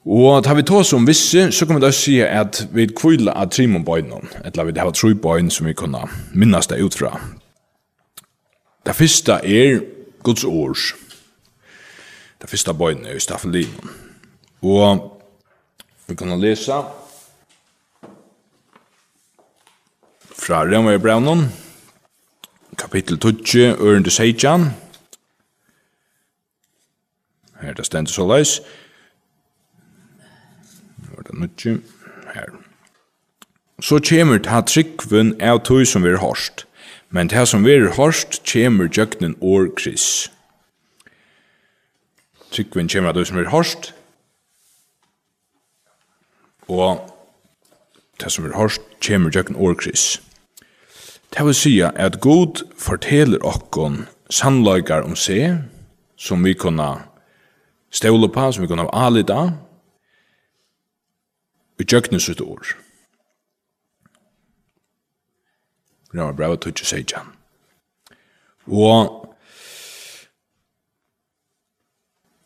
Og tar vi tås om visse, så kan vi da si at vi kvila av trimon bøynon, eller vi har tru bøyn som vi kunne minnes det utfra. Det første er Guds års. Det første bøyn er i Staffelinen. Og vi kan lese fra Rømøybrevnen, kapittel 20, ørende 16, Her det stendt så leis. Nå er det nødtje. Her. Så kommer ta tryggven av tog som vi er hårst. Men det som vi er hårst kommer djøknen år kris. Tryggven kommer av tog som vi er hårst. Og det som vi er hårst kommer djøknen år kris. Det vil si at God forteller okkon sannløygar om seg, som vi kunne ståle på, som vi kunne ha alida, og gjøkne sitt år. Grønne brev og tutsi seidjan. Og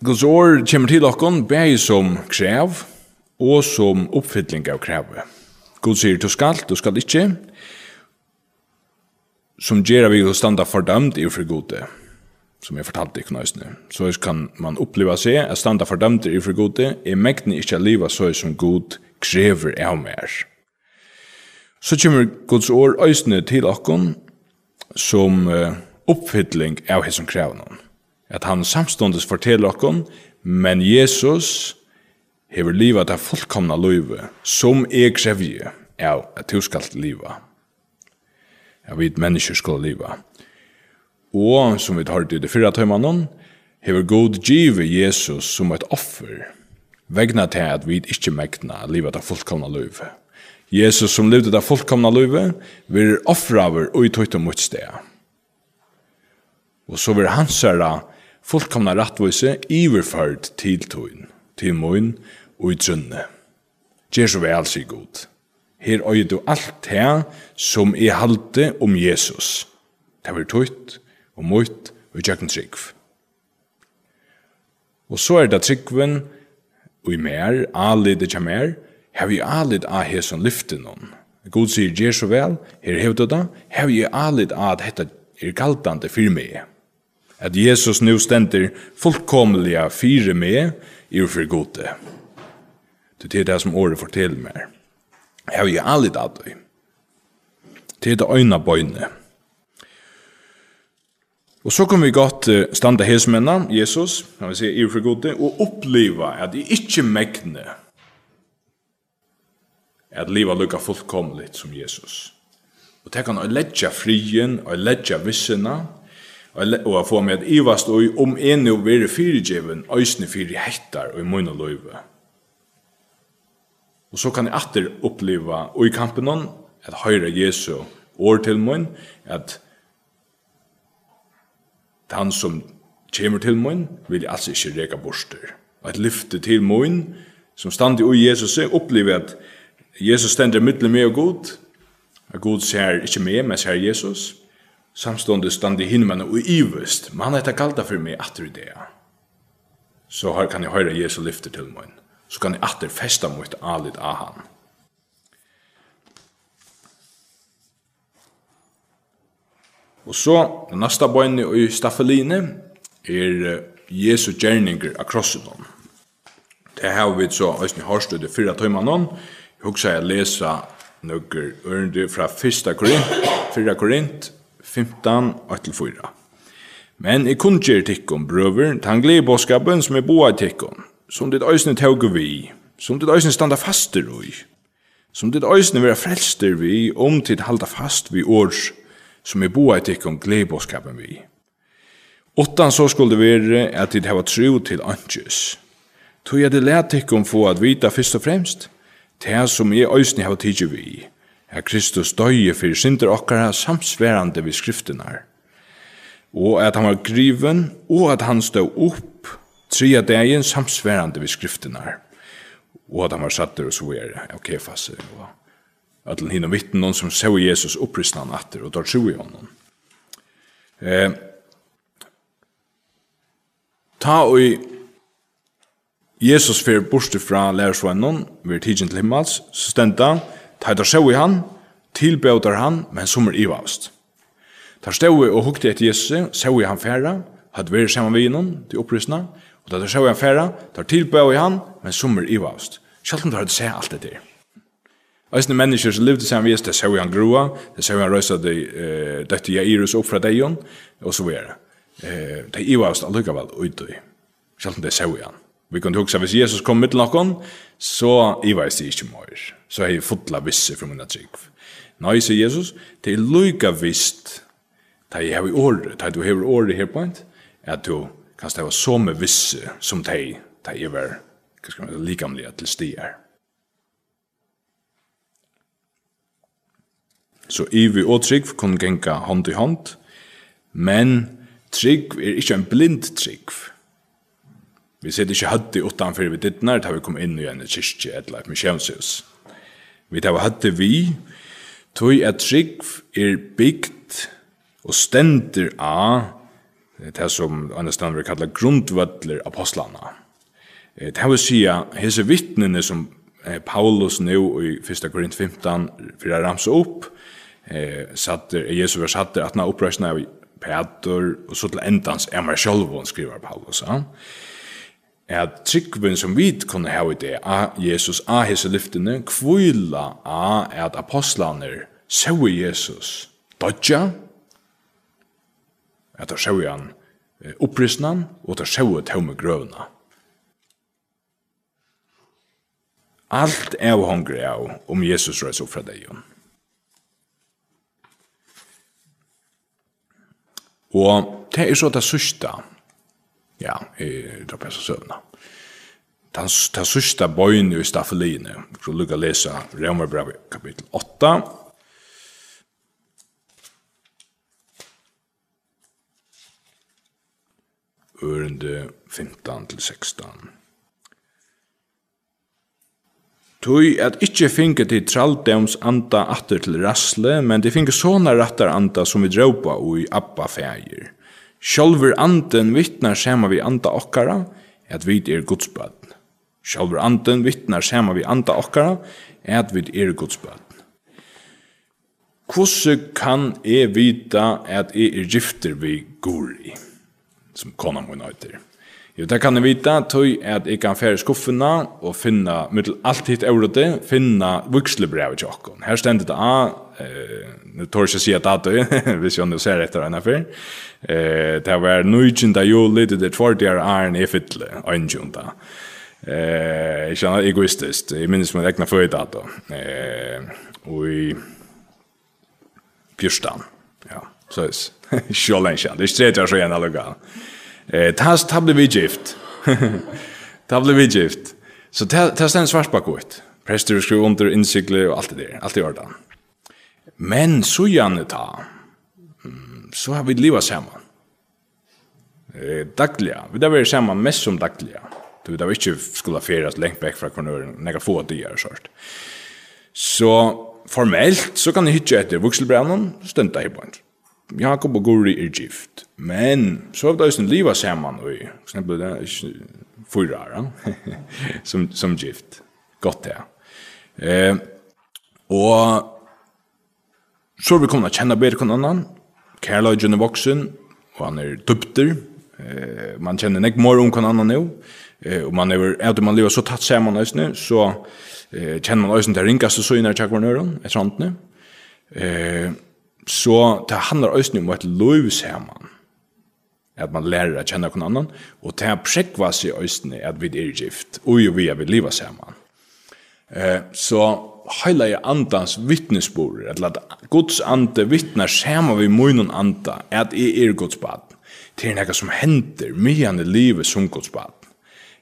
Guds år kommer til okkon bæg som krev og som oppfylling av krevet. Gud sier, du skal, du skal ikke, som gjør vi å standa fordømt i for gode som jeg fortalte ikke nøysene. Så kan man oppleva seg at standa fordømte i for gode, er mekne ikke a liva så som god krever av mer. Så kommer Guds år øysene til okkon som uh, oppfylling av hesson krevnån. At han samståndes forteller okkon, men Jesus hever liva til fullkomna løyve, som er krevje av at du skal liva. Jeg vet mennesker skal liva. Og som vi tar til det fyrre tøymannen, hever god give Jesus som et offer, vegna til at vi ikke mekna livet av fullkomna løyve. Jesus som levde av fullkomna løyve, vil offra og i tøyte mot sted. Og så vil hans herre fullkomna rattvise iverført til tøyen, til møyen og i trønne. Gjer så vel, sier god. Her øyer du alt det som er halte om Jesus. Det vil tøyt, og mot og gjøkken trygg. Og så er det tryggven og i mer, alid ikke mer, har vi alid av her som lyfter noen. God sier, gjør så vel, her hevde det, har vi alid av at dette er galtande for meg. At Jesus nu stender fullkomliga fire med, er for gode. Det er det som året forteller meg. Har vi alid av det. Det er det øyne bøyne. Og så kommer vi godt standa hesmennan, Jesus, kan vi si, i for gode, og oppleva at det ikke megne at livet lukka fullkomligt som Jesus. Og det kan jeg ledja frien, og ledja vissena, og jeg får med at ivast og om en og være fyrirgjeven, øysne fyri hettar og i munna løyve. Og så kan jeg atter oppleva og i kampen at høyre Jesu år til munn, at han som kommer til munn, vil jeg altså ikke reka borster. Og et lyfte til munn, som stand i Jesus, opplever at Jesus stender middel med og god, at god ser ikke med, men ser Jesus, samstående stand i himmelen og ivest, men han heter kalda for meg atter i det. Så her kan jeg høre Jesus lyfte til munn. så kan jeg atter festa mot alit av han. Og så, den neste bøyne i Staffeline, er Jesu gjerninger av krossen. Det har vi så, Øystein Horstøyde, fyra tøyman hon. Jeg husker jeg lesa nøkker ørende fra 1. Korint, 4. Korint, 15, 8-4. Men jeg kunne gjøre tikkum, brøver, tan glede bådskapen som er boa i tikkum, som ditt øyne tauge vi, som ditt øyne standa faster ui, som ditt øyne vera frelster vi, om ditt halda fast vi års som er boa et ikkon gleibåskapen vi. Åttan så skulle vere at dit hava tro til antjes. Tog jeg det let tikkum få at vita fyrst og fremst, det som jeg òsni hava tidsi vi, at Kristus døye fyrir synder okkara samsverande vi skriftenar, og at han var griven, og at han stod opp tria dagen samsverande vi skriftenar, og at han var satter og så er det, ok, fasse, og at den hinner vittnen noen som så Jesus opprisna han atter og tar tro i honom. Eh, ta og Jesus fer borste fra lærersvennen, vi er tidsen til himmels, så stendte han, ta etter så i han, tilbøter han, men som er ivast. Ta stod og hukte etter Jesus, så i han færa, hadde vært sammen med innom til opprystna, og da ta så i han færa, ta tilbøter han, men som er ivast. Sjalt om du har sett alt det der. Eisne mennesker som levde sammen vis, det så han groa, det så han røysa de uh, dette Jairus opp fra deion, og så videre. Uh, det er jo avst allukkavel ut i, om det så han. Vi kunne huske, hvis Jesus kom mitt nokon, så i veis det ikke mer. Så er jeg fotla visse fra minna trygg. Nei, sier Jesus, det er lukka visst, det er jo året, det er du hever året her på at du kan stava så med visse som deg, det er, det er jo likamlige til stier. Så ivi og trygg kunne genga hånd i hånd, men trygg er ikke en blind trygg. Vi sitter ikke høtti utanfor vi dittnar, da vi kom inn i en kyrkje eller annet misjonshus. Vi tar høtti vi, tog at trygg er bygd og stender av det som Anastan vil kalla grundvødler apostlana. Det vil sija, hese vittnene som Paulus nå i 1. Korint 15 fyrir ramse opp, eh satt Jesus var satt att när upprösna av Peter och så till ändans är man själv och skriver Paulus ja er tryggvun som vit kunne ha i det, a Jesus, a hese lyftene, kvila a at apostlaner seue Jesus dodja, at er seue han upprysnan, og at så seue taume grøvna. Alt er hongre av om Jesus røys opp fra deion. Og det er så det sørste, ja, i Drapesa søvna. Det, den sørste bøyene i Staffeline, for å lukke å lese Rømerbrev kapittel 8, ørende 15 til 16. Tui at ikkje finke til traldems anda atter til rasle, men de finke såna rattar anda som vi dråpa og i abba fægir. Sjolver anden vittnar sema vi anda okkara, at vi er godsbad. Sjolver anden vittnar sema vi anda okkara, at vi er godsbad. Hvordan kan jeg vita at jeg er gifter vi gori, som konan mun nøytir. Jo, det kan jeg vite, tøy at jeg kan fære skuffene og finne, mittel alt hitt eurote, finne vukslebrevet til okken. Her stendet det av, eh, nu tør jeg ikke si at det er, hvis jeg nå ser etter henne før, eh, det var 19. juli, det er 40 år æren i fytle, 1. Eh, jeg kjenner egoistisk, jeg minnes min egna føydato, eh, og i pyrstan, ja, så er det, sjålen det er ikke tredje år så igjen allega. Eh, Eh, tas tablet vi gift. tablet vi gift. Så tas stand svart ut. Prester skrev under insikle och allt det där. Allt i ordan. Men så gärna ta. Så har vi leva samman. Eh, dagliga. Vi där vi samman mest som dagliga. Du vet, vi inte skulle färdas längt bäck från kvarnören. Några få det gör. Så formelt så kan du hitta etter vokselbrevnen, stønta i bort. Jakob og Guri er gift. Men så har det ju liva samman og for eksempel det är fyra år som som gift. Godt det. Eh og så vi kommer å kjenne bedre kon annan. Karlagen är voksen, og han er dupter. Eh man kjenner nek mer om kon annan nå. Eh og man er, att man lever så tatt sammen, nu så eh kjenner man også där ringaste så innan jag var nu sant. Eh Så det handlar også om et løvshemmen. At man lærer å kjenne noen annan. Og det prekva seg også at vi er gift. Og vi er vi livet sammen. Eh, så heila i andans vittnesbord. Eller at Guds ande vittnar sammen vi munnen anda. At jeg er Guds bad. Det er noe som hender mye i livet som Guds bad.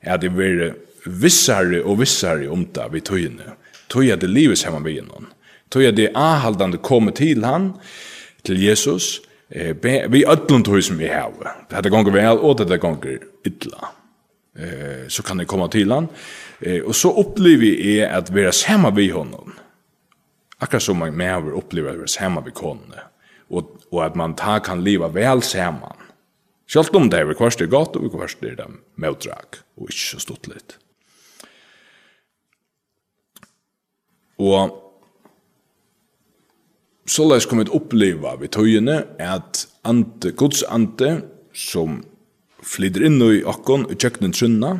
At jeg vil vissare og vissare om det vi tøyene. Tøy at det livet sammen vi gjennom. Tog jeg det avhaldande komme til han, til Jesus, eh, vi ödlund tog som vi har. Det gonger vel, og det gonger illa. Eh, så kan jeg komme til han. Eh, og så opplever jeg at vi er sammen ved honom. Akkurat som man med opplever at vi er sammen ved konene. Og, og at man ta kan leva vel sammen. Sjalt om det er vi kvarst er godt, og vi det er det møtdrag, og ikke så stort litt. Og så lais kom vi oppleva vi tøyene at ante, Guds ante som flyder inn i okkon i kjøkkenen trunna,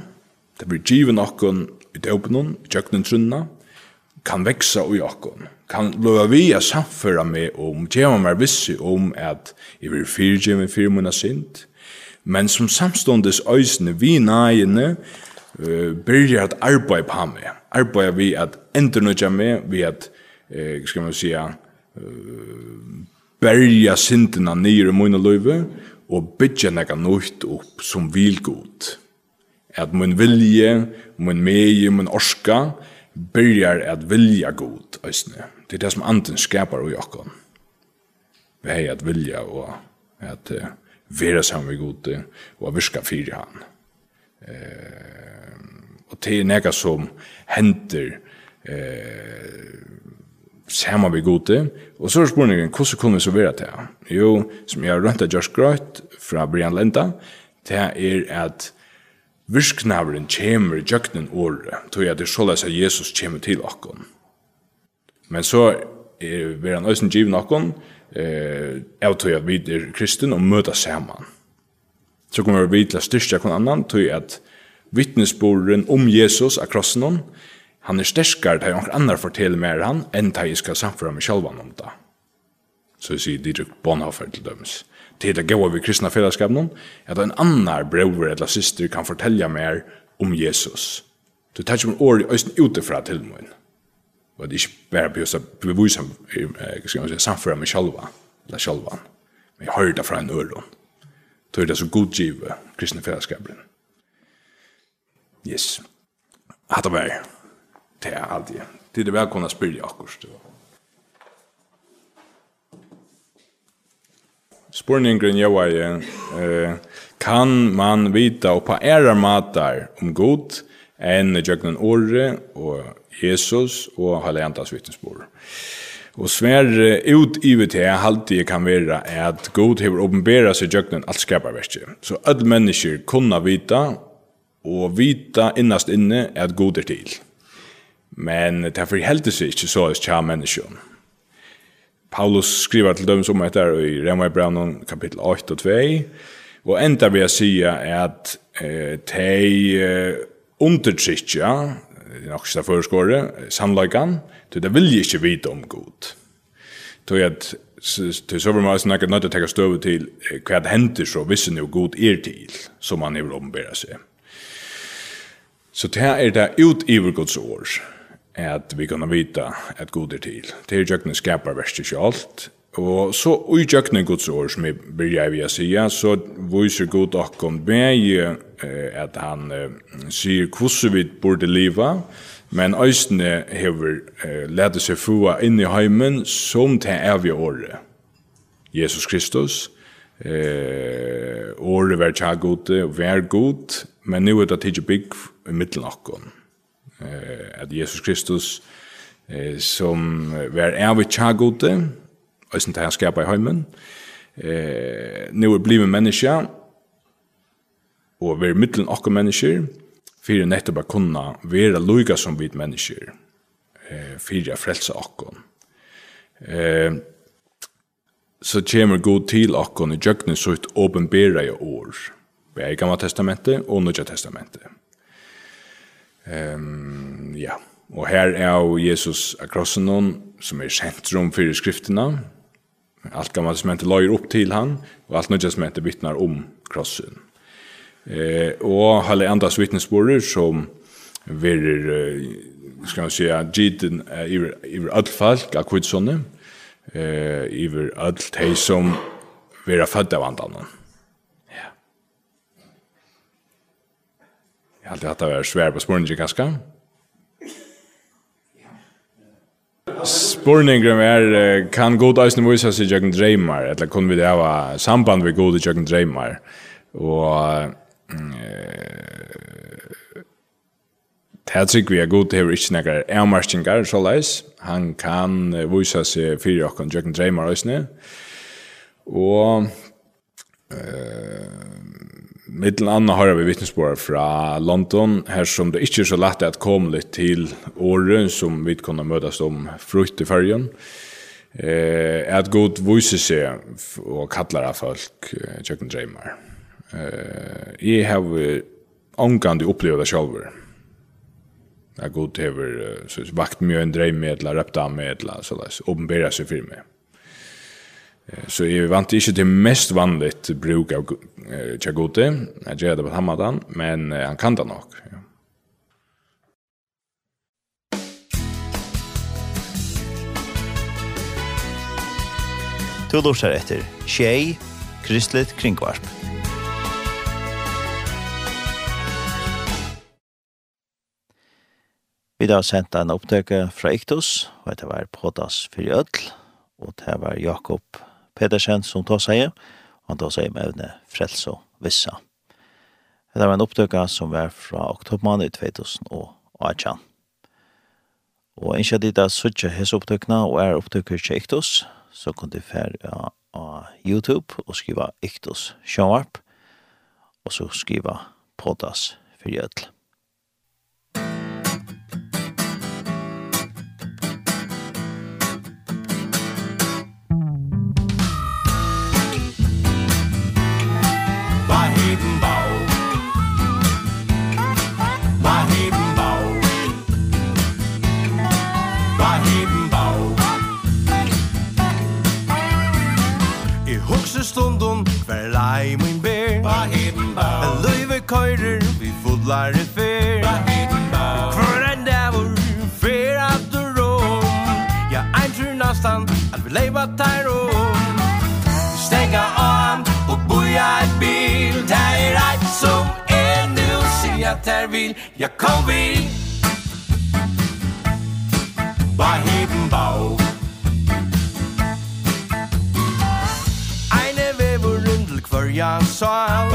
det blir given okkon i døpnen i kjøkkenen trunna, kan veksa i okkon, kan lova vi a samføra med om djeva mer vissi om at jeg vil fyrtjeva fyrir munna sint, men som samståndes øysene vi nægene uh, byrjar at arbeid på meg, arbeid vi at endurnødja meg, vi at, uh, skal man sija, berja syndina nýr i mun løyve og bytja nega nøyt opp som vilgod. At mun vilje, mun megi, mun orska, byrjar at vilja god, æsne. Det er det som anden skapar og okkon. Vi hei at vilja og at uh, vera saman vi god og at virka fyrir han. Uh, og det er nega som henter uh, saman vi gode. Og så er spurningen, hvordan kunne vi så være til? Jo, som jeg har rønt av Josh Grøyt fra Brian Lenda, det er at virknavren kommer i jøkkenen året, tror jeg det er såleis at Jesus kommer til okken. Men så er vi en øysen given okken, eh, jeg tror jeg vi er kristen og møter sammen. Så kommer vi til å styrke hver annan, tror jeg at vittnesborgen om Jesus av krossen, og Han er sterskare til onker annar forteller mer han, enn til jeg skal samføre meg sjalvan om det. Så jeg sier Didrik Bonhoeffer til dømes. Til det gav vi kristna fellesskapen, at en annar bror eller syster kan fortelle mer om Jesus. Du tar ikke min år i østen utifra til min. Og det er ikke bare på å bevise samføre meg sjalvan, eller sjalvan. Men jeg hører det fra en øron. Så er det så godgivet kristna fellesskapen. Yes. Hatt Hatta vær. Det er alltid. Det er velkomna spyrja akkurat. Spurningen jeg var eh, kan man vita og på æra matar om god enn Jøgnen Åre og Jesus og Halleantas vittnesbord. Og sver ut i vet jeg alltid kan være at god hever åpenbæra seg Jøgnen alt skaparverket. Så alle mennesker kunna vita og vita innast inne at god er til. Men det er forheldig seg ikke så as tja menneskjon. Paulus skriver til dem som heter i Rema i Braunon kapittel 8 og 2, og enda vil jeg si at eh, de eh, undertrykja, nok ikke føreskåre, sannløykan, til det vil jeg ikke vite om god. Til at til så vil man snakke nødt til å tenke støve til hva det hender så hvis det er god er til, som man er ombæra seg. Så det her er det ut i vår år at vi kan vita at god er til. Det er jøkken skapar ikke alt. og så i jøkken gods år, som jeg byrja vi å si, så viser god okkom eh, at han eh, sier hvordan vi burde liva, men øysene hever eh, lete seg fua inn i heimen som til evige året. Jesus Kristus, eh, året vær tja gode, vær god, men nu er det tidsi bygg i mittelen okkom eh, at Jesus Kristus eh, som var er i tjagode, og som han skapar i heimen, eh, nu er blivet menneske og vi er mittelen okkur mennesker, fyrir nettopp å kunna vera loyga som vid mennesker, eh, fyrir å frelsa okkur. Eh, så kommer god til okkur i djøgnet så ut åpenbæra i år, vi i Gamla Testamentet og nødja Testamentet. Ehm ja, og her er jo Jesus av krossen hon, som er sentrum for skriftene. Alt gammelt som hente løyer opp til han, og alt nødvendig som hente vittnar om krossen. Eh, og hele andres vittnesbordet som verer, skal man si, giden iver, iver all folk av kvidsånne, eh, iver all de som vera født av andanen. Jeg har alltid hatt det var svær på spurningen, kanskje. Spurningen er, kan god eisne vise seg jøkken dreymar, eller kun vi det hava samband med god jøkken dreymar. Og Det tycker vi er god til ikke nekker avmarskingar, så leis. Han kan vise seg fyrir okken jøkken dreymar eisne. Og Uh, Mittel anna har vi vittnesbord fra London, her som det ikke er så lett at komme litt til året som vi kunne møtes om frukt i färgen. Eh, at god vise seg og kallar av folk eh, tjøkken dreymar. Eh, jeg har omgående opplevd det selv. At god har eh, vakt mye en dreymedla, repta medla, oss åpenbære seg for meg. Så jeg vant ikke til mest vanligt bruk av Tjagoti, jeg gjør det på Hamadan, men han kan det nok. Ja.
Du lortar etter Tjei, Kristelig Kringvarp. Vi har sendt en opptøke fra Iktus, og det var Podas for Ødl, og det var Jakob Pedersen som tar seg, og han tar seg med evne frels og vissa. Det var en opptøkka som var fra oktobermann i 2018. Og innskja dit at suttje hese opptøkna og er opptøkker til Iktus, så kunne du fære av YouTube og skriva Iktus Sharp, og så skriva Podas for
gjødel. stundum Hver lei min ber. Ba hiden ba En løyve køyrer Vi fodlar i fer Ba hiden ba Hver en dævur Fer at du rom. Ja, ein tur nastan At vi leiva tær om. Stenga an Og boja et bil. Tær er eit som er nu Sia tær vil. Ja, kom vi Ba hiden ba Ba hiden ba soil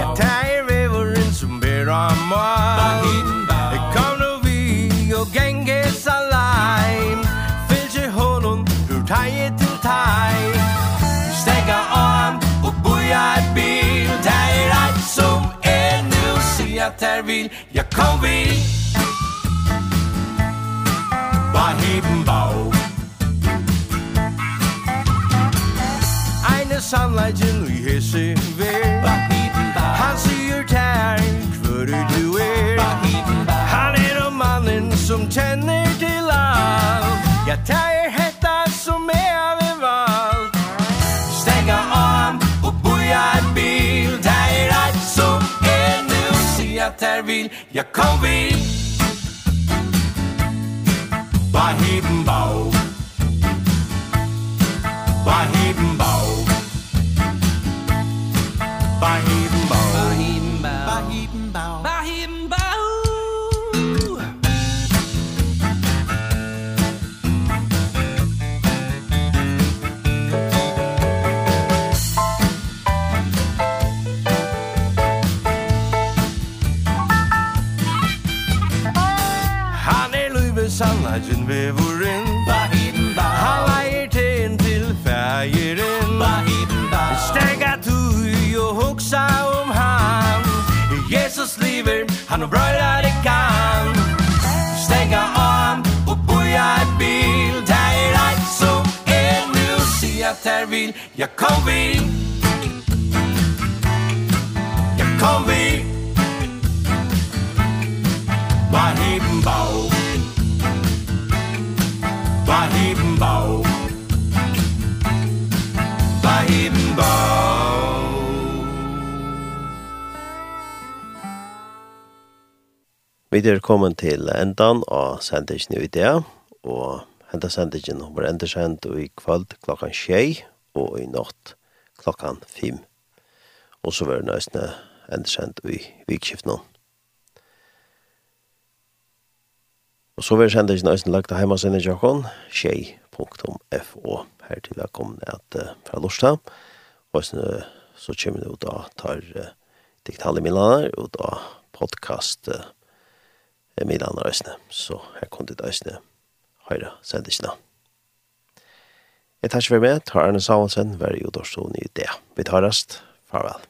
Jeg tager væveren som bærer om oil Det kom nu vi og gengæs allein Fyld til hånden, du tager til teg Stækker om og bujer et bil Tager et som er nu, siger der vil. Ja kom vi där vill Jag kom vi. Bara heben Bajen vevorin Bahin ba Han leier teen til fægeren Bahin ba Stega tui og hoksa om han. Jesus lever, han og brøyra det kan. Stega om og boja et bil. Det er alt som er nu Si at her vil, jeg kom vi Jeg kom vi
Vi er kommet til endan av sendingen i det, og hentet sendingen var enda sendt i kveld klokkan tjei, og i natt klokkan fem. Og så var det nøysene enda sendt i vikskiften. Og så var sendingen nøysene lagt av hjemmesiden i Jakon, tjei.fo. Her til jeg kom ned at, fra Lorsta. og så så kommer det ut av tar uh, digitale milaner, og da podcast-milaner, Emil Anna Øsne, så her kom det Øsne høyre sendisene. Jeg tar ikke for meg, tar Arne Samuelsen, vær i Odorstolen i det. Vi tar rast, farvel.